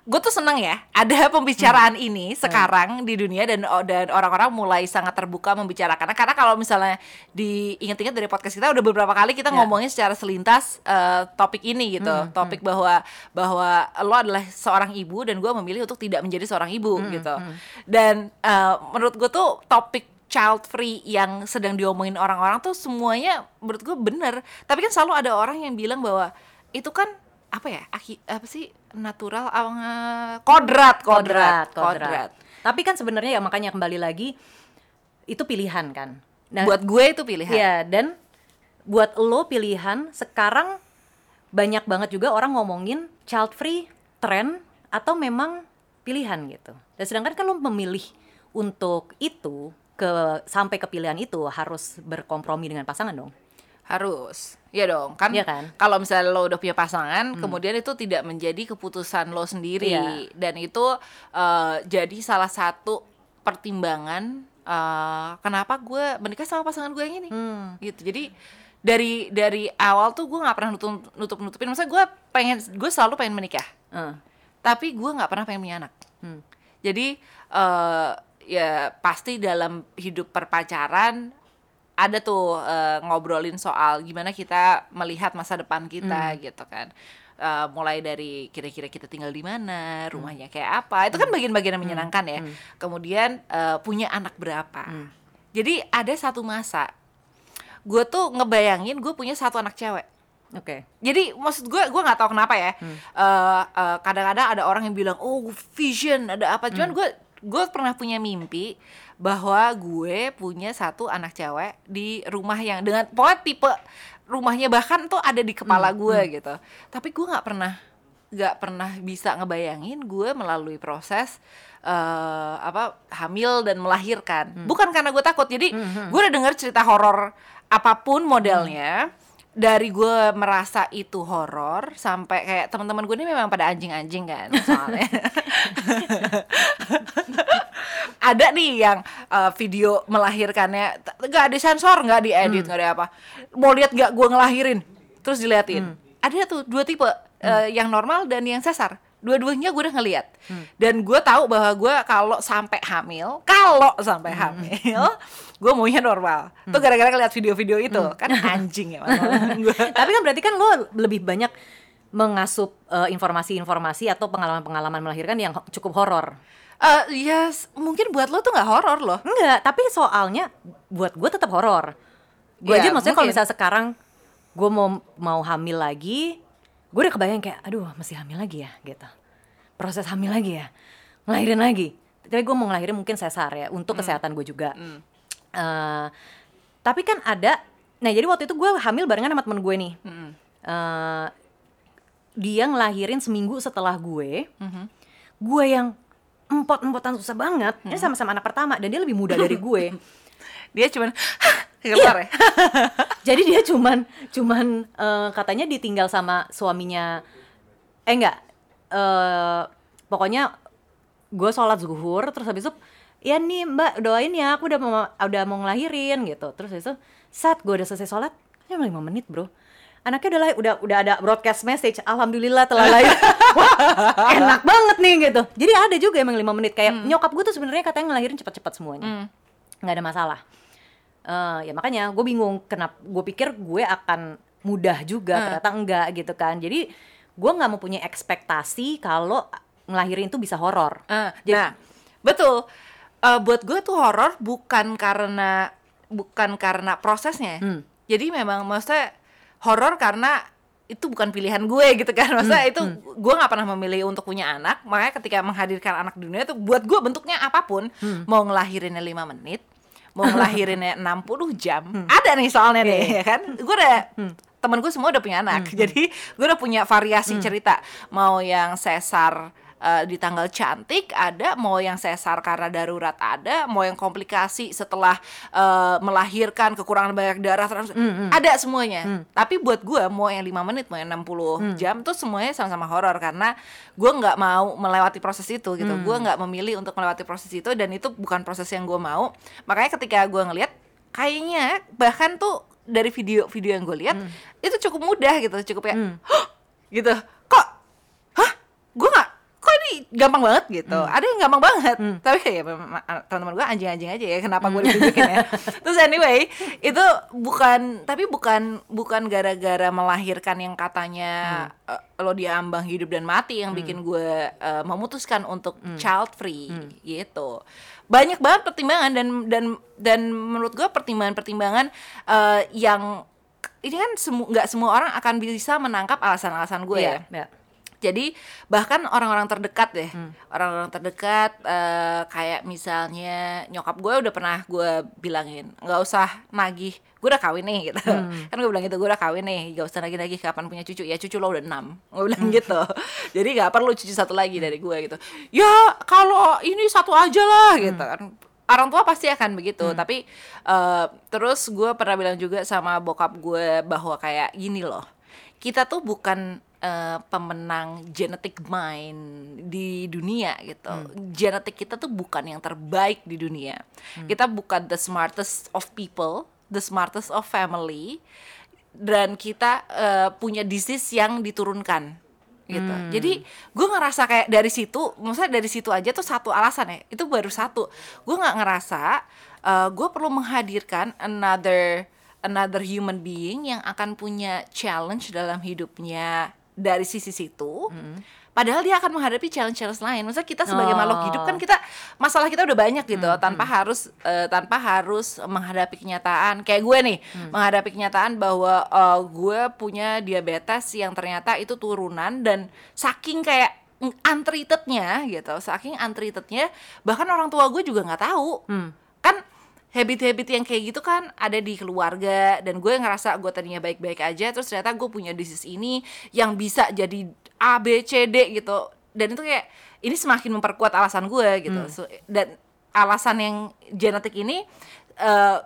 [SPEAKER 1] gue tuh seneng ya ada pembicaraan ini sekarang di dunia dan oh, dan orang-orang mulai sangat terbuka membicarakan. Karena kalau misalnya diingat-ingat dari podcast kita udah beberapa kali kita
[SPEAKER 2] Ya.
[SPEAKER 1] ngomongin secara selintas eh, topik ini gitu. Topik bahwa bahwa lo adalah seorang ibu dan gue memilih untuk tidak menjadi seorang ibu gitu. dan eh, menurut gue tuh topik child free yang sedang diomongin orang-orang tuh semuanya menurut gue bener. Tapi kan selalu ada orang yang bilang bahwa itu kan apa ya aki, apa sih natural eh, kodrat kodrat kodrat,
[SPEAKER 2] Tapi kan sebenarnya ya makanya kembali lagi itu pilihan kan. Nah,
[SPEAKER 1] buat gue itu pilihan
[SPEAKER 2] ya dan buat lo pilihan sekarang banyak banget juga orang ngomongin child free tren atau memang pilihan gitu. Dan sedangkan kan lo memilih untuk itu ke sampai ke pilihan itu harus berkompromi dengan pasangan dong.
[SPEAKER 1] harus Iya dong kan
[SPEAKER 2] Iya kan?
[SPEAKER 1] kalau misalnya lo udah punya pasangan kemudian itu tidak menjadi keputusan lo sendiri
[SPEAKER 2] Iya.
[SPEAKER 1] dan itu eh, jadi salah satu pertimbangan eh, kenapa gue menikah sama pasangan gue yang ini
[SPEAKER 2] Hmm.
[SPEAKER 1] gitu jadi dari dari awal tuh gue nggak pernah nutup nutup nutupin maksudnya gue pengen gue selalu pengen menikah
[SPEAKER 2] Eh,
[SPEAKER 1] tapi gue nggak pernah pengen punya anak
[SPEAKER 2] Hmm.
[SPEAKER 1] jadi eh, ya pasti dalam hidup perpacaran ada tuh eh, ngobrolin soal gimana kita melihat masa depan kita gitu kan. Eh, mulai dari kira-kira kita tinggal di mana rumahnya kayak apa. Itu kan bagian-bagian yang menyenangkan ya. Kemudian eh, punya anak berapa. Jadi ada satu masa gue tuh ngebayangin gue punya satu anak cewek.
[SPEAKER 2] Oke.
[SPEAKER 1] jadi maksud gue gue nggak tahu kenapa ya.
[SPEAKER 2] Hmm.
[SPEAKER 1] Eh, eh, kadang-kadang ada orang yang bilang oh vision ada apa.
[SPEAKER 2] Hmm.
[SPEAKER 1] cuman gue gue pernah punya mimpi bahwa gue punya satu anak cewek di rumah yang dengan pokoknya tipe rumahnya bahkan tuh ada di
[SPEAKER 2] Hmm,
[SPEAKER 1] kepala gue gitu. Tapi gue nggak pernah nggak pernah bisa ngebayangin gue melalui proses eh, apa hamil dan melahirkan.
[SPEAKER 2] Hmm.
[SPEAKER 1] bukan karena gue takut jadi gue udah denger cerita horor apa pun modelnya dari gue merasa itu horor sampai kayak teman-teman gue ini memang pada anjing-anjing kan soalnya ada nih yang eh, video melahirkannya nggak ada sensor nggak diedit nggak ada apa. Mau lihat nggak gue ngelahirin? Terus diliatin. Ada tuh dua tipe eh, yang normal dan yang sesar. Dua-duanya gue udah ngeliat. Dan gue tahu bahwa gue kalau sampai hamil kalau sampai hamil gue maunya normal. Tuh gara-gara ngeliat video-video itu. Kan anjing ya
[SPEAKER 2] Tapi kan berarti kan lo lebih banyak mengasup eh, informasi-informasi atau pengalaman-pengalaman melahirkan yang cukup horor.
[SPEAKER 1] Eh, ya s- mungkin buat lo tuh nggak horor loh
[SPEAKER 2] Enggak, tapi soalnya buat gue tetap horor. Gue
[SPEAKER 1] Ya,
[SPEAKER 2] aja maksudnya kalau misalnya sekarang gue mau mau hamil lagi, gue udah kebayang kayak, aduh masih hamil lagi ya gitu. Proses hamil lagi ya, ngelahirin lagi. Tapi gue mau ngelahirin mungkin sesar ya untuk kesehatan gue juga. Eh, tapi kan ada, nah jadi waktu itu gue hamil barengan sama temen gue nih. Eh, dia ngelahirin seminggu setelah gue, gue yang empot-empotan susah banget. Ini sama-sama anak pertama dan dia lebih muda dari gue.
[SPEAKER 1] dia cuman keluar ya
[SPEAKER 2] Jadi dia cuman cuman eh, katanya ditinggal sama suaminya. Eh enggak. eh pokoknya gue sholat zuhur terus habis itu ya nih mbak doain ya aku udah mau udah mau ngelahirin gitu terus habis itu saat gue udah selesai sholat cuma lima menit bro anaknya udah lahir udah udah ada broadcast message alhamdulillah telah lahir. Wah, enak banget nih gitu. Jadi ada juga emang lima menit kayak nyokap gue tuh sebenarnya katanya ngelahirin cepat-cepat semuanya. Nggak ada masalah. Eh, ya makanya gue bingung kenapa gue pikir gue akan mudah juga ternyata enggak gitu kan. Jadi gue nggak mau punya ekspektasi kalau ngelahirin itu bisa horor. Jadi-
[SPEAKER 1] nah betul. Eh, buat gue tuh horor bukan karena bukan karena prosesnya
[SPEAKER 2] Hmm.
[SPEAKER 1] jadi memang maksudnya horor karena itu bukan pilihan gue gitu kan maksudnya
[SPEAKER 2] Hmm,
[SPEAKER 1] itu gue nggak pernah memilih untuk punya anak makanya ketika menghadirkan anak di dunia itu buat gue bentuknya apa pun
[SPEAKER 2] Hmm.
[SPEAKER 1] mau ngelahirinnya 5 menit mau ngelahirinnya 60 jam ada nih soalnya
[SPEAKER 2] Hmm. Iya,
[SPEAKER 1] nih ya kan gue udah temen gue semua udah punya anak jadi gue udah punya variasi
[SPEAKER 2] Hmm.
[SPEAKER 1] cerita mau yang sesar eh, di tanggal cantik ada mau yang sesar karena darurat ada mau yang komplikasi setelah eh, melahirkan kekurangan banyak darah terus
[SPEAKER 2] Hmm,
[SPEAKER 1] ada semuanya. Tapi buat gue mau yang lima menit mau yang 60 jam tuh semuanya sama-sama horor karena gue nggak mau melewati proses itu gitu. Gue nggak memilih untuk melewati proses itu dan itu bukan proses yang gue mau. Makanya ketika gue ngelihat kayaknya bahkan tuh dari video-video yang gue lihat itu cukup mudah gitu cukup ya. "Hah?" gitu. Kok kok ini gampang banget gitu. Ada yang gampang banget. Tapi ya ah, teman-teman gue anjing-anjing aja ya kenapa gue ditunjukin ya. Terus anyway itu bukan tapi bukan bukan gara-gara melahirkan yang katanya eh, lo diambang hidup dan mati yang bikin gue eh, memutuskan untuk child free gitu. Banyak banget pertimbangan dan dan dan menurut gue pertimbangan-pertimbangan eh, yang ini kan semu- nggak semua orang akan bisa menangkap alasan-alasan gue ya.
[SPEAKER 2] Iya, iya.
[SPEAKER 1] Jadi bahkan orang-orang terdekat deh, orang-orang terdekat eh, kayak misalnya nyokap gue udah pernah gue bilangin nggak usah nagih, gue udah kawin nih gitu. Kan gue bilang gitu, gue udah kawin nih, gak usah nagih-nagih kapan punya cucu. Ya cucu lo udah enam, gue bilang gitu. Jadi nggak perlu cucu satu lagi dari gue gitu. Ya kalau ini satu aja lah gitu kan. Orang tua pasti akan begitu, tapi eh, terus gue pernah bilang juga sama bokap gue bahwa kayak gini loh, kita tuh bukan eh, pemenang genetic mind di dunia gitu. Genetik kita tuh bukan yang terbaik di dunia. Kita bukan the smartest of people, the smartest of family, dan kita eh, punya disease yang diturunkan gitu. Jadi gue ngerasa kayak dari situ, maksudnya dari situ aja tuh satu alasan ya. Itu baru satu. Gue nggak ngerasa gue perlu menghadirkan another another human being yang akan punya challenge dalam hidupnya dari sisi situ. Padahal dia akan menghadapi challenge-challenge lain. Maksudnya kita sebagai makhluk hidup kan kita masalah kita udah banyak gitu, tanpa harus eh, tanpa harus menghadapi kenyataan. Kayak gue nih, menghadapi kenyataan bahwa eh, gue punya diabetes yang ternyata itu turunan dan saking kayak untreatednya gitu, saking untreatednya bahkan orang tua gue juga nggak tahu. Kan habit-habit yang kayak gitu kan ada di keluarga dan gue ngerasa gue tadinya baik-baik aja terus ternyata gue punya disease ini yang bisa jadi A B C D gitu. Dan itu kayak ini semakin memperkuat alasan gue gitu. So, dan alasan yang genetik ini eh,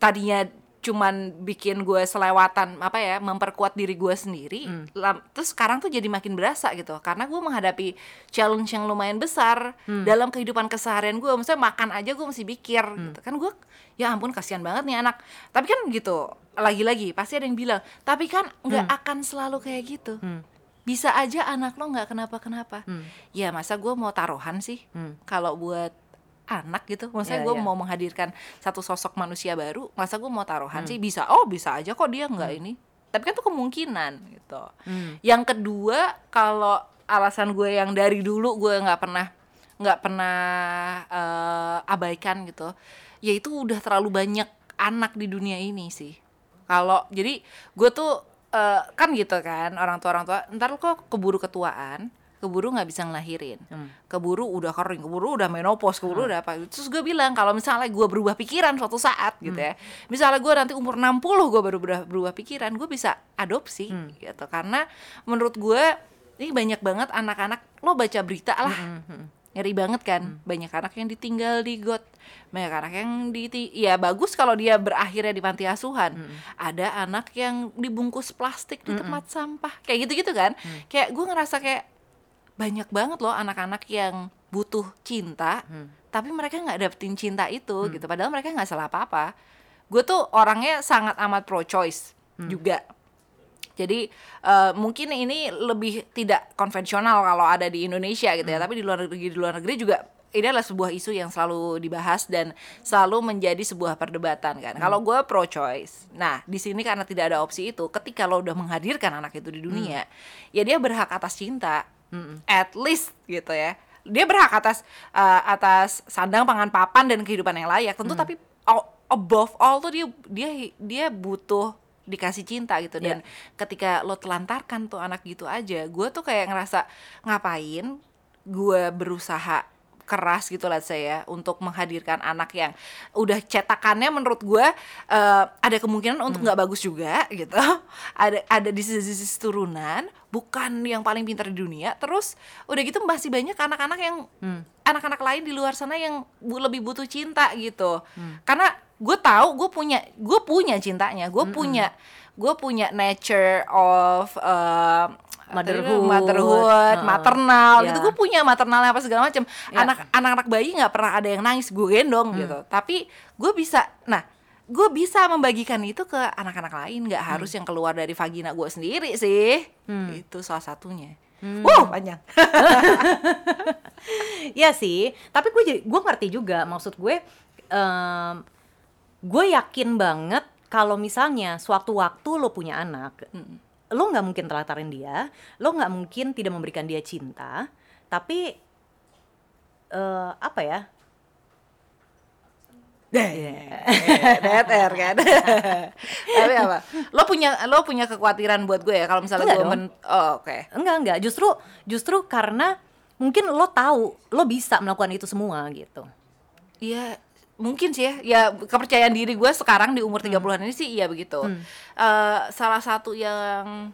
[SPEAKER 1] tadinya cuman bikin gue selewatan apa ya memperkuat diri gue sendiri lam- terus sekarang tuh jadi makin berasa gitu. Karena gue menghadapi challenge yang lumayan besar dalam kehidupan keseharian gue. Maksudnya makan aja gue mesti pikir gitu. Kan gue ya ampun kasihan banget nih anak. Tapi kan gitu lagi-lagi pasti ada yang bilang tapi kan nggak akan selalu kayak gitu. Bisa aja anak lo nggak kenapa-kenapa. Ya masa gue mau taruhan sih? Kalau buat anak gitu. Maksudnya
[SPEAKER 2] Iya,
[SPEAKER 1] gue
[SPEAKER 2] iya.
[SPEAKER 1] mau menghadirkan satu sosok manusia baru masa gue mau taruhan sih? Bisa. Oh bisa aja kok dia nggak ini. Tapi kan itu kemungkinan gitu. Yang kedua kalau alasan gue yang dari dulu gue nggak pernah nggak pernah eh, abaikan gitu yaitu udah terlalu banyak anak di dunia ini sih. Kalau jadi gue tuh eh, kan gitu kan orang tua orang tua ntar lu kok keburu ketuaan keburu nggak bisa ngelahirin. Keburu udah kering keburu udah menopause keburu udah apa. Terus gue bilang kalau misalnya gue berubah pikiran suatu saat gitu ya. Misalnya gue nanti umur 60 gue baru berubah, berubah pikiran gue bisa adopsi gitu. Karena menurut gue ini banyak banget anak-anak lo baca berita lah. Ngeri banget kan? Banyak anak yang ditinggal di got banyak anak yang di ya bagus kalau dia berakhirnya di panti asuhan. Ada anak yang dibungkus plastik di tempat sampah kayak gitu gitu kan kayak gue ngerasa kayak banyak banget loh anak-anak yang butuh cinta tapi mereka nggak dapetin cinta itu gitu. Padahal mereka nggak salah apa-apa. Gue tuh orangnya sangat amat pro choice juga. Jadi eh, mungkin ini lebih tidak konvensional kalau ada di Indonesia gitu ya, tapi di luar negeri di luar negeri juga ini adalah sebuah isu yang selalu dibahas dan selalu menjadi sebuah perdebatan kan. Kalau gue pro choice, nah di sini karena tidak ada opsi itu, ketika lo udah menghadirkan anak itu di dunia, ya dia berhak atas cinta, at least gitu ya. Dia berhak atas eh, atas sandang pangan papan dan kehidupan yang layak. Tentu tapi a- above all tuh dia dia dia butuh dikasih cinta gitu dan ketika lo telantarkan tuh anak gitu aja gue tuh kayak ngerasa ngapain gue berusaha keras gitu lah saya untuk menghadirkan anak yang udah cetakannya menurut gue eh, ada kemungkinan untuk nggak bagus juga gitu. Ada ada di sisi turunan bukan yang paling pintar di dunia. Terus udah gitu masih banyak anak-anak yang anak-anak lain di luar sana yang bu- lebih butuh cinta gitu. Karena gue tahu gue punya gue punya cintanya gue punya gue punya nature of uh,
[SPEAKER 2] Motherhood.
[SPEAKER 1] motherhood,
[SPEAKER 2] Heeh.
[SPEAKER 1] maternal
[SPEAKER 2] Ya.
[SPEAKER 1] gitu gue punya maternalnya apa segala macam
[SPEAKER 2] Ya.
[SPEAKER 1] anak anak-anak bayi nggak pernah ada yang nangis gue gendong gitu. Tapi gue bisa nah gue bisa membagikan itu ke anak-anak lain. Nggak harus yang keluar dari vagina gue sendiri sih. Itu salah satunya. Wow, panjang.
[SPEAKER 2] Iya sih, tapi gue jadi gue ngerti juga maksud gue em, gue yakin banget kalau misalnya suatu waktu lo punya anak, lo nggak mungkin telatarin dia, lo nggak mungkin tidak memberikan dia cinta, tapi eh, apa ya?
[SPEAKER 1] DTR kan. Tapi apa? Lo punya lo punya kekhawatiran buat gue ya kalau misalnya
[SPEAKER 2] Enggak
[SPEAKER 1] gue
[SPEAKER 2] dong.
[SPEAKER 1] men Oh, oke.
[SPEAKER 2] Enggak enggak, justru justru karena mungkin lo tahu lo bisa melakukan itu semua gitu.
[SPEAKER 1] Iya, mungkin sih ya. Ya kepercayaan diri gue sekarang di umur 30-an ini sih iya begitu. Eh, salah satu yang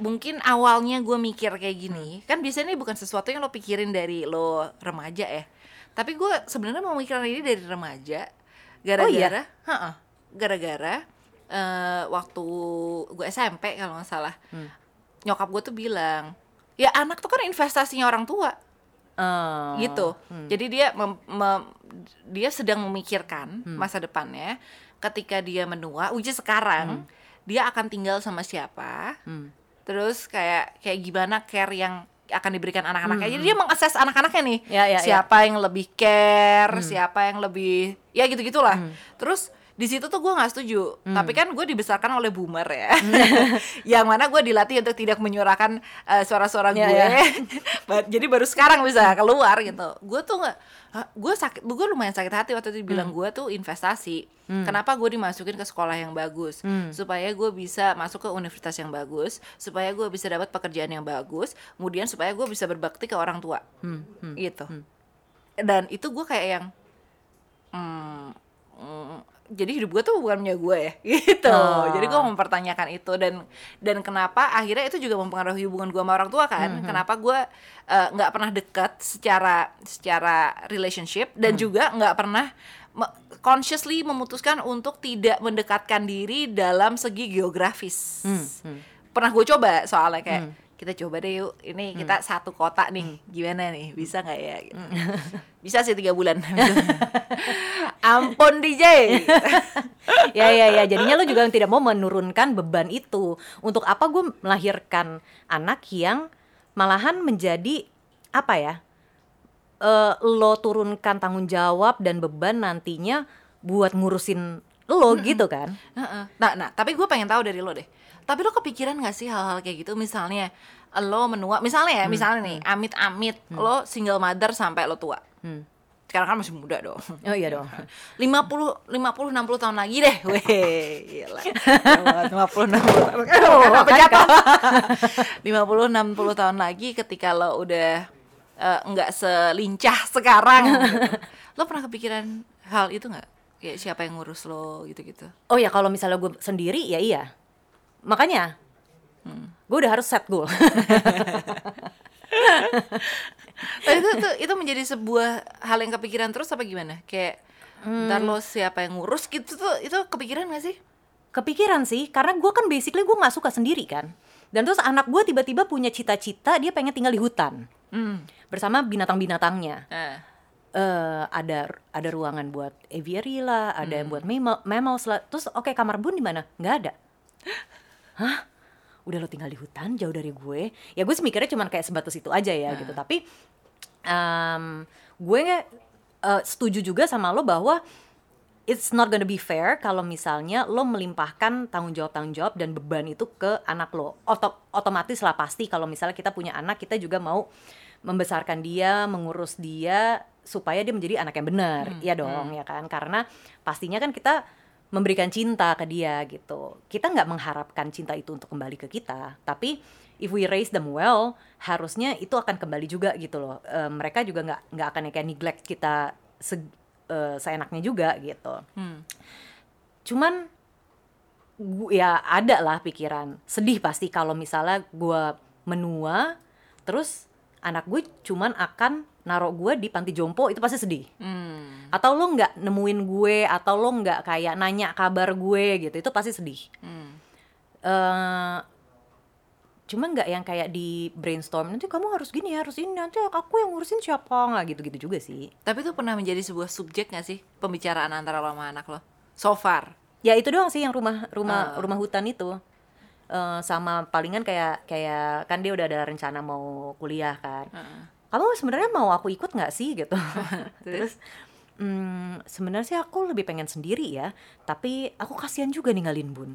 [SPEAKER 1] mungkin awalnya gue mikir kayak gini, kan biasanya ini bukan sesuatu yang lo pikirin dari lo remaja ya. Tapi gue sebenarnya mau mikirin ini dari remaja gara-gara, Ha-ha. gara-gara eh, waktu gue SMP kalau nggak salah, nyokap gue tuh bilang, ya anak tuh kan investasinya orang tua
[SPEAKER 2] Eh,
[SPEAKER 1] gitu. Jadi dia mem- mem- dia sedang memikirkan
[SPEAKER 2] Hmm.
[SPEAKER 1] masa depannya ketika dia menua, uji sekarang dia akan tinggal sama siapa.
[SPEAKER 2] Hmm.
[SPEAKER 1] Terus kayak kayak gimana care yang akan diberikan anak-anaknya. Jadi dia mengakses anak-anaknya nih.
[SPEAKER 2] Hmm. Ya, ya, ya.
[SPEAKER 1] siapa yang lebih care, siapa yang lebih ya gitu-gitulah.
[SPEAKER 2] Hmm.
[SPEAKER 1] Terus di situ tuh gue nggak setuju. Tapi kan gue dibesarkan oleh boomer ya, yang mana gue dilatih untuk tidak menyuarakan eh, suara-suara
[SPEAKER 2] Ya,
[SPEAKER 1] gue. Ba- Jadi baru sekarang bisa keluar gitu. Gue tuh nggak, gue sakit, gue lumayan sakit hati waktu itu bilang gue tuh investasi. Kenapa gue dimasukin ke sekolah yang bagus? Supaya gue bisa masuk ke universitas yang bagus, supaya gue bisa dapat pekerjaan yang bagus, kemudian supaya gue bisa berbakti ke orang tua, gitu. Dan itu gue kayak yang hmm, mm, jadi hidup gue tuh bukan punya gue ya gitu.
[SPEAKER 2] Oh.
[SPEAKER 1] jadi gue mempertanyakan itu dan dan kenapa akhirnya itu juga mempengaruhi hubungan gue sama orang tua kan. Kenapa gue eh, nggak pernah dekat secara secara relationship dan juga nggak pernah me- consciously memutuskan untuk tidak mendekatkan diri dalam segi geografis. Pernah gue coba soalnya kayak kita coba deh yuk ini kita satu kota nih gimana nih bisa nggak ya? Gitu. bisa sih tiga bulan. Ampun DJ
[SPEAKER 2] ya ya ya jadinya lo juga tidak mau menurunkan beban itu. Untuk apa gue melahirkan anak yang malahan menjadi apa ya eh, lo turunkan tanggung jawab dan beban nantinya buat ngurusin lo gitu kan
[SPEAKER 1] Heeh. nah nah tapi gue pengen tahu dari lo deh tapi lo kepikiran gak sih hal-hal kayak gitu misalnya lo menua misalnya ya misalnya nih amit-amit lo single mother sampai lo tua
[SPEAKER 2] Hmm.
[SPEAKER 1] sekarang kan masih muda dong
[SPEAKER 2] oh iya dong
[SPEAKER 1] 50 50 60 tahun lagi deh. Weh, gila. 50 60 tahun. Oh, apa jatuh? 50 60 tahun lagi ketika lo udah eh, nggak selincah sekarang gitu. Lo pernah kepikiran hal itu nggak? Kayak siapa yang ngurus lo gitu-gitu.
[SPEAKER 2] oh ya kalau misalnya gue sendiri ya iya makanya gue udah harus set goal
[SPEAKER 1] Tapi itu, itu itu menjadi sebuah hal yang kepikiran terus apa gimana? Kayak ntar lo siapa yang ngurus gitu tuh itu kepikiran gak sih?
[SPEAKER 2] kepikiran sih karena gue kan basically gue nggak suka sendiri kan dan terus anak gue tiba-tiba punya cita-cita dia pengen tinggal di hutan
[SPEAKER 1] Hmm.
[SPEAKER 2] bersama binatang-binatangnya
[SPEAKER 1] Eh.
[SPEAKER 2] Eh ada ada ruangan buat aviary lah, ada yang buat mammal, mammals lah. Terus oke kamar bun di mana? nggak ada. Hah? Udah lo tinggal di hutan jauh dari gue. Ya gue sih mikirnya cuman kayak sebatas itu aja ya gitu. Tapi em, gue eh, setuju juga sama lo bahwa it's not gonna be fair kalau misalnya lo melimpahkan tanggung jawab tanggung jawab dan beban itu ke anak lo. Oto- otomatis lah pasti kalau misalnya kita punya anak kita juga mau membesarkan dia, mengurus dia supaya dia menjadi anak yang benar. Iya dong, ya kan? Karena pastinya kan kita memberikan cinta ke dia gitu. Kita nggak mengharapkan cinta itu untuk kembali ke kita, tapi if we raise them well, harusnya itu akan kembali juga gitu loh. Eh, mereka juga nggak nggak akan kayak neglect kita se- eh, seenaknya juga gitu.
[SPEAKER 1] Hmm.
[SPEAKER 2] Cuman ya ada lah pikiran sedih pasti kalau misalnya gua menua terus anak gue cuman akan naruh gue di panti jompo itu pasti sedih
[SPEAKER 1] Hmm.
[SPEAKER 2] atau lo nggak nemuin gue atau lo nggak kayak nanya kabar gue gitu itu pasti sedih
[SPEAKER 1] Hmm.
[SPEAKER 2] eh cuman nggak yang kayak di brainstorm nanti kamu harus gini harus ini nanti aku yang ngurusin siapa nggak gitu gitu juga sih
[SPEAKER 1] Tapi itu pernah menjadi sebuah subjek gak sih pembicaraan antara lo sama anak lo? So far.
[SPEAKER 2] ya itu doang sih yang rumah rumah
[SPEAKER 1] Ah.
[SPEAKER 2] rumah hutan itu eh, sama palingan kayak kayak kan dia udah ada rencana mau kuliah kan kamu sebenarnya mau aku ikut nggak sih gitu terus hmm, sebenarnya sih aku lebih pengen sendiri ya tapi aku kasihan juga ninggalin bun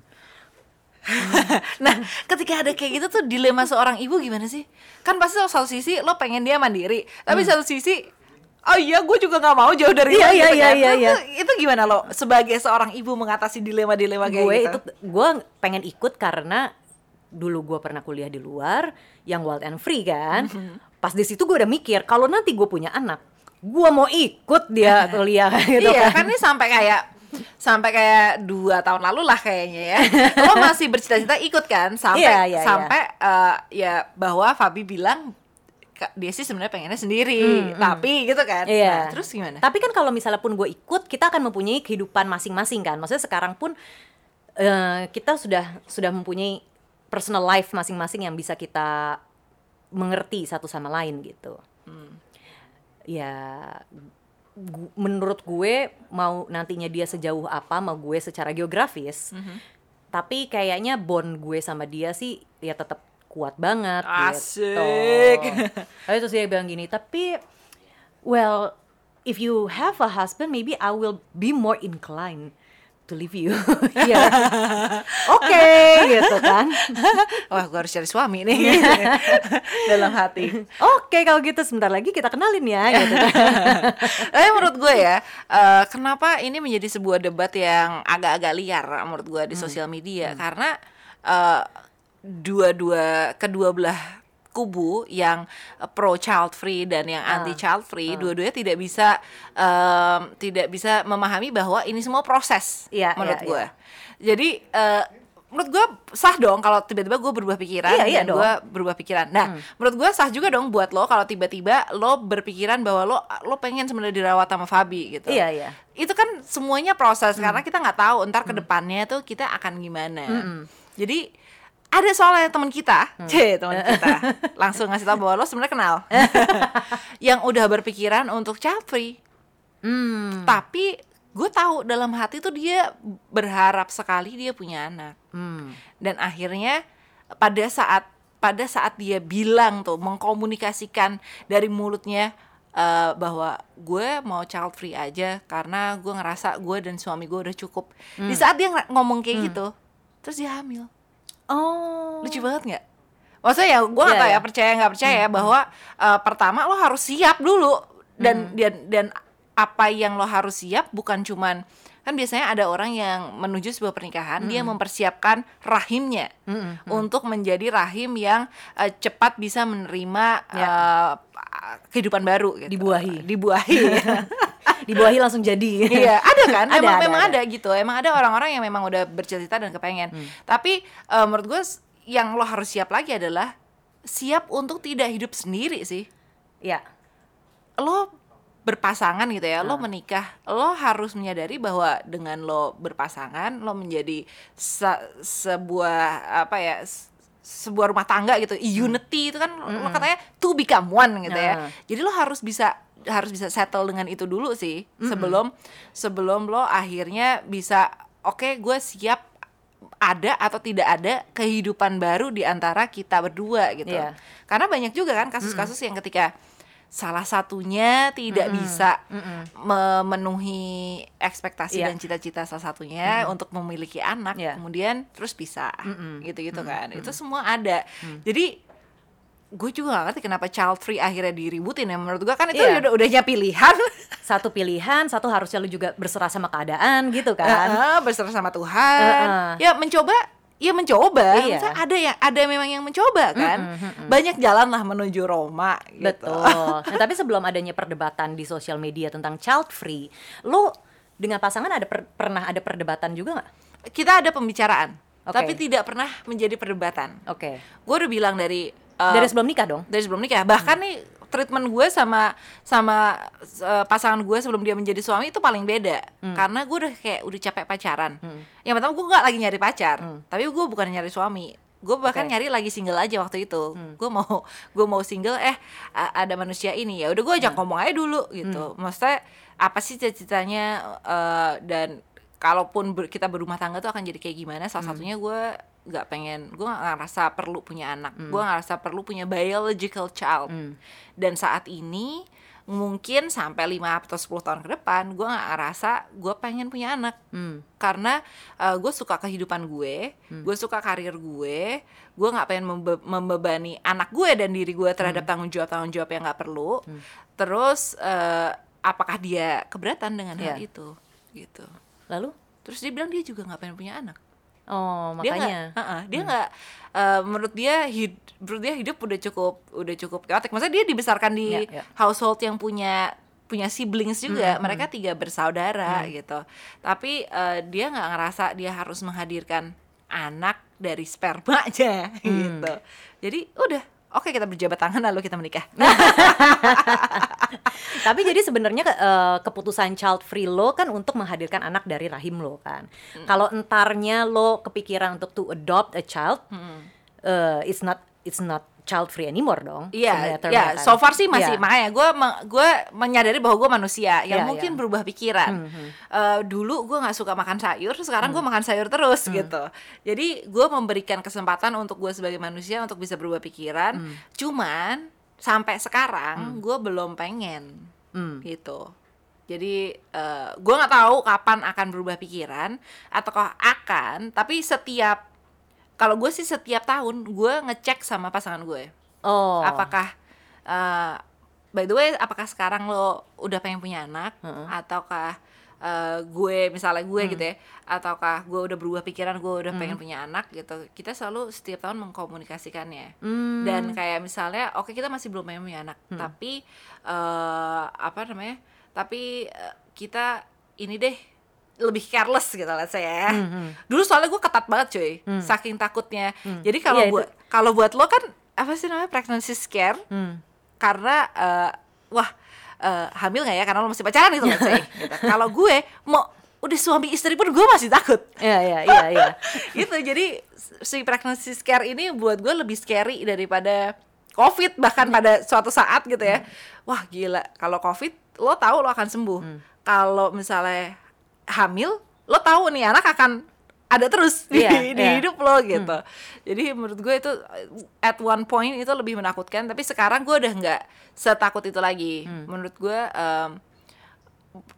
[SPEAKER 1] Nah, ketika ada kayak gitu tuh dilema seorang ibu gimana sih? Kan pasti satu sisi lo pengen dia mandiri, tapi satu sisi oh iya gue juga nggak mau jauh dari
[SPEAKER 2] Iya,
[SPEAKER 1] lo
[SPEAKER 2] iya,
[SPEAKER 1] gitu
[SPEAKER 2] iya,
[SPEAKER 1] kan.
[SPEAKER 2] iya,
[SPEAKER 1] Itu-
[SPEAKER 2] iya.
[SPEAKER 1] Itu, gimana lo sebagai seorang ibu mengatasi dilema-dilema kayak
[SPEAKER 2] gue
[SPEAKER 1] gitu?
[SPEAKER 2] itu gue pengen ikut karena dulu gue pernah kuliah di luar yang wild and free kan pas di situ gue udah mikir kalau nanti gue punya anak gue mau ikut dia kuliah gitu
[SPEAKER 1] iya
[SPEAKER 2] kan.
[SPEAKER 1] kan ini sampai kayak sampai kayak dua tahun lalu lah kayaknya ya. Lo masih bercita-cita ikut kan? Sampai
[SPEAKER 2] Iya, iya,
[SPEAKER 1] sampai eh, ya bahwa Fabi bilang "Kak, dia sih sebenarnya pengennya sendiri tapi gitu kan?
[SPEAKER 2] Iya.
[SPEAKER 1] Nah, terus gimana?
[SPEAKER 2] Tapi kan kalau misalnya pun gue ikut, kita akan mempunyai kehidupan masing-masing kan. Maksudnya sekarang pun eh, kita sudah sudah mempunyai personal life masing-masing yang bisa kita mengerti satu sama lain gitu. Ya gu- menurut gue mau nantinya dia sejauh apa sama gue secara geografis. Tapi kayaknya bond gue sama dia sih ya tetap kuat banget
[SPEAKER 1] Asik.
[SPEAKER 2] gitu. Tapi terus dia bilang gini, tapi well if you have a husband maybe I will be more inclined to leave you. Iya. Oke, gitu kan.
[SPEAKER 1] wah gue harus cari suami nih dalam hati
[SPEAKER 2] Oke, kalau gitu sebentar lagi kita kenalin ya gitu kan.
[SPEAKER 1] Tapi menurut gue ya, eh, kenapa ini menjadi sebuah debat yang agak-agak liar menurut gue di sosial media karena eh, dua-dua kedua belah kubu yang pro child free dan yang anti child free dua-duanya tidak bisa em, tidak bisa memahami bahwa ini semua proses
[SPEAKER 2] Iya,
[SPEAKER 1] menurut
[SPEAKER 2] iya,
[SPEAKER 1] gue. Jadi eh, menurut gue sah dong kalau tiba-tiba gue berubah pikiran
[SPEAKER 2] Iya, iya
[SPEAKER 1] dan gue berubah pikiran. Nah, menurut gue sah juga dong buat lo kalau tiba-tiba lo berpikiran bahwa lo lo pengen sebenarnya dirawat sama Fabi gitu.
[SPEAKER 2] Iya, iya.
[SPEAKER 1] Itu kan semuanya proses karena kita nggak tahu ntar ke depannya tuh kita akan gimana. Jadi ada soalnya teman kita, c teman kita. Langsung ngasih tahu bahwa lo sebenarnya kenal. Yang udah berpikiran untuk child free.
[SPEAKER 2] Hmm.
[SPEAKER 1] Tapi gue tahu dalam hati tuh dia berharap sekali dia punya anak.
[SPEAKER 2] Hmm.
[SPEAKER 1] dan akhirnya pada saat pada saat dia bilang tuh mengkomunikasikan dari mulutnya eh, bahwa gue mau child free aja karena gue ngerasa gue dan suami gue udah cukup. Di saat dia ng- ngomong kayak gitu terus dia hamil
[SPEAKER 2] Oh.
[SPEAKER 1] lucu banget nggak maksudnya ya gue nggak
[SPEAKER 2] Iya,
[SPEAKER 1] tahu ya
[SPEAKER 2] iya.
[SPEAKER 1] percaya nggak percaya bahwa eh, pertama lo harus siap dulu dan dan dan apa yang lo harus siap bukan cuman kan biasanya ada orang yang menuju sebuah pernikahan dia mempersiapkan rahimnya untuk menjadi rahim yang eh, cepat bisa menerima eh, kehidupan baru gitu.
[SPEAKER 2] Dibuahi.
[SPEAKER 1] dibuahi
[SPEAKER 2] Dibuahi langsung jadi.
[SPEAKER 1] iya ada kan
[SPEAKER 2] Ada,
[SPEAKER 1] emang
[SPEAKER 2] ada,
[SPEAKER 1] memang
[SPEAKER 2] ada.
[SPEAKER 1] ada. gitu emang ada orang-orang yang memang udah bercita-cita dan kepengen
[SPEAKER 2] Hmm.
[SPEAKER 1] tapi eh, menurut gue yang lo harus siap lagi adalah siap untuk tidak hidup sendiri sih
[SPEAKER 2] Ya.
[SPEAKER 1] lo berpasangan gitu ya
[SPEAKER 2] Ah.
[SPEAKER 1] lo menikah lo harus menyadari bahwa dengan lo berpasangan lo menjadi se- sebuah apa ya sebuah rumah tangga gitu unity itu kan lo katanya to become one gitu ya
[SPEAKER 2] Nah.
[SPEAKER 1] jadi lo harus bisa harus bisa settle dengan itu dulu sih. Sebelum sebelum lo akhirnya bisa oke gue siap ada atau tidak ada kehidupan baru di antara kita berdua gitu.
[SPEAKER 2] Iya.
[SPEAKER 1] karena banyak juga kan kasus-kasus yang ketika salah satunya tidak bisa memenuhi ekspektasi
[SPEAKER 2] Iya.
[SPEAKER 1] dan cita-cita salah satunya untuk memiliki anak
[SPEAKER 2] Iya.
[SPEAKER 1] kemudian terus bisa gitu-gitu kan. Itu semua ada. Jadi gue juga gak ngerti kenapa child free akhirnya diributin ya menurut gue kan itu
[SPEAKER 2] Iya.
[SPEAKER 1] udah udahnya pilihan
[SPEAKER 2] Satu pilihan, satu harusnya lu juga berserah sama keadaan gitu kan.
[SPEAKER 1] Heeh, berserah sama Tuhan
[SPEAKER 2] Heeh.
[SPEAKER 1] ya mencoba ya mencoba
[SPEAKER 2] Iya.
[SPEAKER 1] Maksudnya ada yang ada memang yang mencoba kan banyak jalan lah menuju Roma gitu.
[SPEAKER 2] Betul. Nah, tapi sebelum adanya perdebatan di sosial media tentang child free, lu dengan pasangan ada per- pernah ada perdebatan juga nggak?
[SPEAKER 1] kita ada pembicaraan
[SPEAKER 2] Oke.
[SPEAKER 1] tapi tidak pernah menjadi perdebatan
[SPEAKER 2] Oke.
[SPEAKER 1] gue udah bilang dari uh,
[SPEAKER 2] Dari sebelum nikah dong.
[SPEAKER 1] dari sebelum nikah. Bahkan nih treatment gue sama sama uh, pasangan gue sebelum dia menjadi suami itu paling beda. Karena gue udah kayak udah capek pacaran. Yang pertama gue nggak lagi nyari pacar. Tapi gue bukan nyari suami. Gue bahkan
[SPEAKER 2] Oke.
[SPEAKER 1] nyari lagi single aja waktu itu. Gue mau gue mau single eh ada manusia ini. Ya udah gue ajak ngomong aja dulu gitu. Maksudnya apa sih cita-citanya uh, dan kalaupun ber- kita berumah tangga tuh akan jadi kayak gimana? Salah satunya gue nggak pengen gue nggak ngerasa perlu punya anak.
[SPEAKER 2] Hmm.
[SPEAKER 1] gue ngerasa perlu punya biological child. Dan saat ini mungkin sampai 5 atau 10 tahun ke depan gue nggak ngerasa gue pengen punya anak.
[SPEAKER 2] Hmm.
[SPEAKER 1] karena gue suka kehidupan gue gue suka karir gue gue nggak pengen membe- membebani anak gue dan diri gue terhadap tanggung jawab tanggung jawab yang nggak perlu. Terus eh, apakah dia keberatan dengan hal
[SPEAKER 2] Iya.
[SPEAKER 1] itu? Gitu.
[SPEAKER 2] Lalu?
[SPEAKER 1] terus dia bilang dia juga nggak pengen punya anak
[SPEAKER 2] Oh,
[SPEAKER 1] dia
[SPEAKER 2] makanya.
[SPEAKER 1] dia nggak uh, menurut dia hid, menurut dia hidup udah cukup udah cukup chaotic. Maksudnya dia dibesarkan di
[SPEAKER 2] Ya, ya.
[SPEAKER 1] household yang punya punya siblings juga. Mereka tiga bersaudara gitu. Tapi uh, dia nggak ngerasa dia harus menghadirkan anak dari spermanya gitu. Jadi udah oke kita berjabat tangan lalu kita menikah
[SPEAKER 2] Tapi jadi sebenarnya ke- eh, keputusan child free lo kan untuk menghadirkan anak dari rahim lo kan.
[SPEAKER 1] Hmm.
[SPEAKER 2] Kalau entarnya lo kepikiran untuk to adopt a child, eh, it's not it's not child free anymore dong.
[SPEAKER 1] Iya,
[SPEAKER 2] sebenarnya termnya
[SPEAKER 1] ya.
[SPEAKER 2] kan.
[SPEAKER 1] So far sih masih
[SPEAKER 2] Iya.
[SPEAKER 1] makanya gue gue menyadari bahwa gue manusia yang
[SPEAKER 2] Iya,
[SPEAKER 1] mungkin
[SPEAKER 2] iya.
[SPEAKER 1] berubah pikiran. Eh, dulu gue nggak suka makan sayur, sekarang gue makan sayur terus gitu. Jadi gue memberikan kesempatan untuk gue sebagai manusia untuk bisa berubah pikiran. Cuman sampai sekarang gue belum pengen
[SPEAKER 2] Hmm.
[SPEAKER 1] gitu. Jadi eh, gue nggak tahu kapan akan berubah pikiran ataukah akan, tapi setiap kalau gue sih setiap tahun gue ngecek sama pasangan gue
[SPEAKER 2] Oh.
[SPEAKER 1] apakah uh, by the way apakah sekarang lo udah pengen punya anak ataukah uh, gue misalnya gue
[SPEAKER 2] Hmm.
[SPEAKER 1] gitu ya ataukah gue udah berubah pikiran gue udah pengen
[SPEAKER 2] Mm.
[SPEAKER 1] punya anak gitu kita selalu setiap tahun mengkomunikasikannya
[SPEAKER 2] Hmm.
[SPEAKER 1] dan kayak misalnya oke kita masih belum pengen punya anak tapi uh, apa namanya tapi uh, kita ini deh lebih careless gitu lah saya ya. Dulu soalnya gue ketat banget cuy, saking takutnya. Jadi kalau
[SPEAKER 2] itu-
[SPEAKER 1] buat kalau buat lo kan apa sih namanya pregnancy scare
[SPEAKER 2] Hmm.
[SPEAKER 1] karena eh, wah eh, hamil nggak ya karena lo masih pacaran gitu let's say. Gitu. Kalau gue mau udah suami istri pun gue masih takut.
[SPEAKER 2] Iya, iya, iya, iya.
[SPEAKER 1] gitu jadi si pregnancy scare ini buat gue lebih scary daripada covid bahkan pada suatu saat gitu ya wah gila kalau covid lo tahu lo akan sembuh kalau misalnya hamil lo tahu nih anak akan ada terus di,
[SPEAKER 2] Iya,
[SPEAKER 1] di
[SPEAKER 2] iya.
[SPEAKER 1] hidup lo gitu. Jadi menurut gue itu at one point itu lebih menakutkan tapi sekarang gue udah nggak setakut itu lagi. Menurut gue em,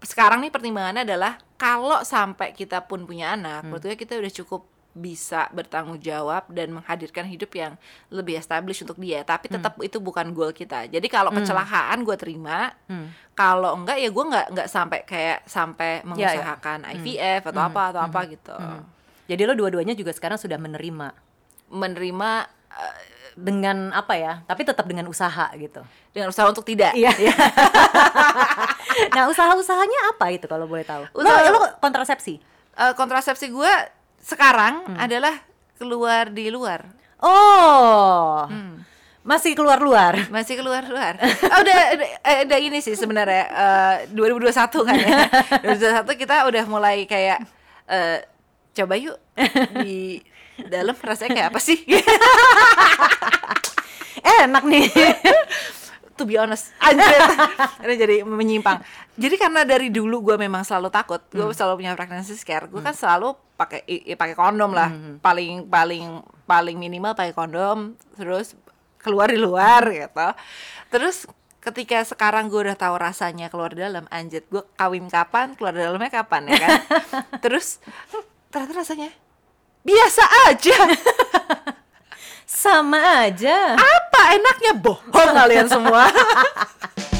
[SPEAKER 1] sekarang nih pertimbangannya adalah kalau sampai kita pun punya anak, menurut gue kita udah cukup bisa bertanggung jawab dan menghadirkan hidup yang lebih established untuk dia. Tapi tetap itu bukan goal kita. Jadi kalau kecelakaan gue terima, kalau enggak ya gue nggak nggak sampai kayak sampai mengusahakan IVF atau apa atau apa gitu.
[SPEAKER 2] Jadi lo dua-duanya juga sekarang sudah menerima
[SPEAKER 1] Menerima eh,
[SPEAKER 2] dengan apa ya? Tapi tetap dengan usaha gitu.
[SPEAKER 1] dengan usaha untuk tidak.
[SPEAKER 2] Iya. nah, usaha-usahanya apa itu kalau boleh tahu? Lo,
[SPEAKER 1] Usaha-
[SPEAKER 2] lo kontrasepsi.
[SPEAKER 1] Eh, kontrasepsi gue sekarang adalah keluar di luar.
[SPEAKER 2] Oh. Masih keluar-luar.
[SPEAKER 1] masih keluar luar oh, udah udah, eh, udah ini sih sebenarnya eh, 2021 kan ya 2021 kita udah mulai kayak eh, coba yuk di dalam rasanya kayak apa sih
[SPEAKER 2] Enak nih.
[SPEAKER 1] to be honest. Anjir. Ini jadi menyimpang. Jadi karena dari dulu gue memang selalu takut gue selalu punya pregnancy scare gue kan selalu pakai i- i- pakai kondom lah. Paling paling paling minimal pakai kondom terus keluar di luar gitu. Terus ketika sekarang gue udah tahu rasanya keluar di dalam anjir gue kawin kapan keluar di dalamnya kapan ya kan? Terus ternyata rasanya biasa aja
[SPEAKER 2] Sama aja.
[SPEAKER 1] apa enaknya bohong kalian semua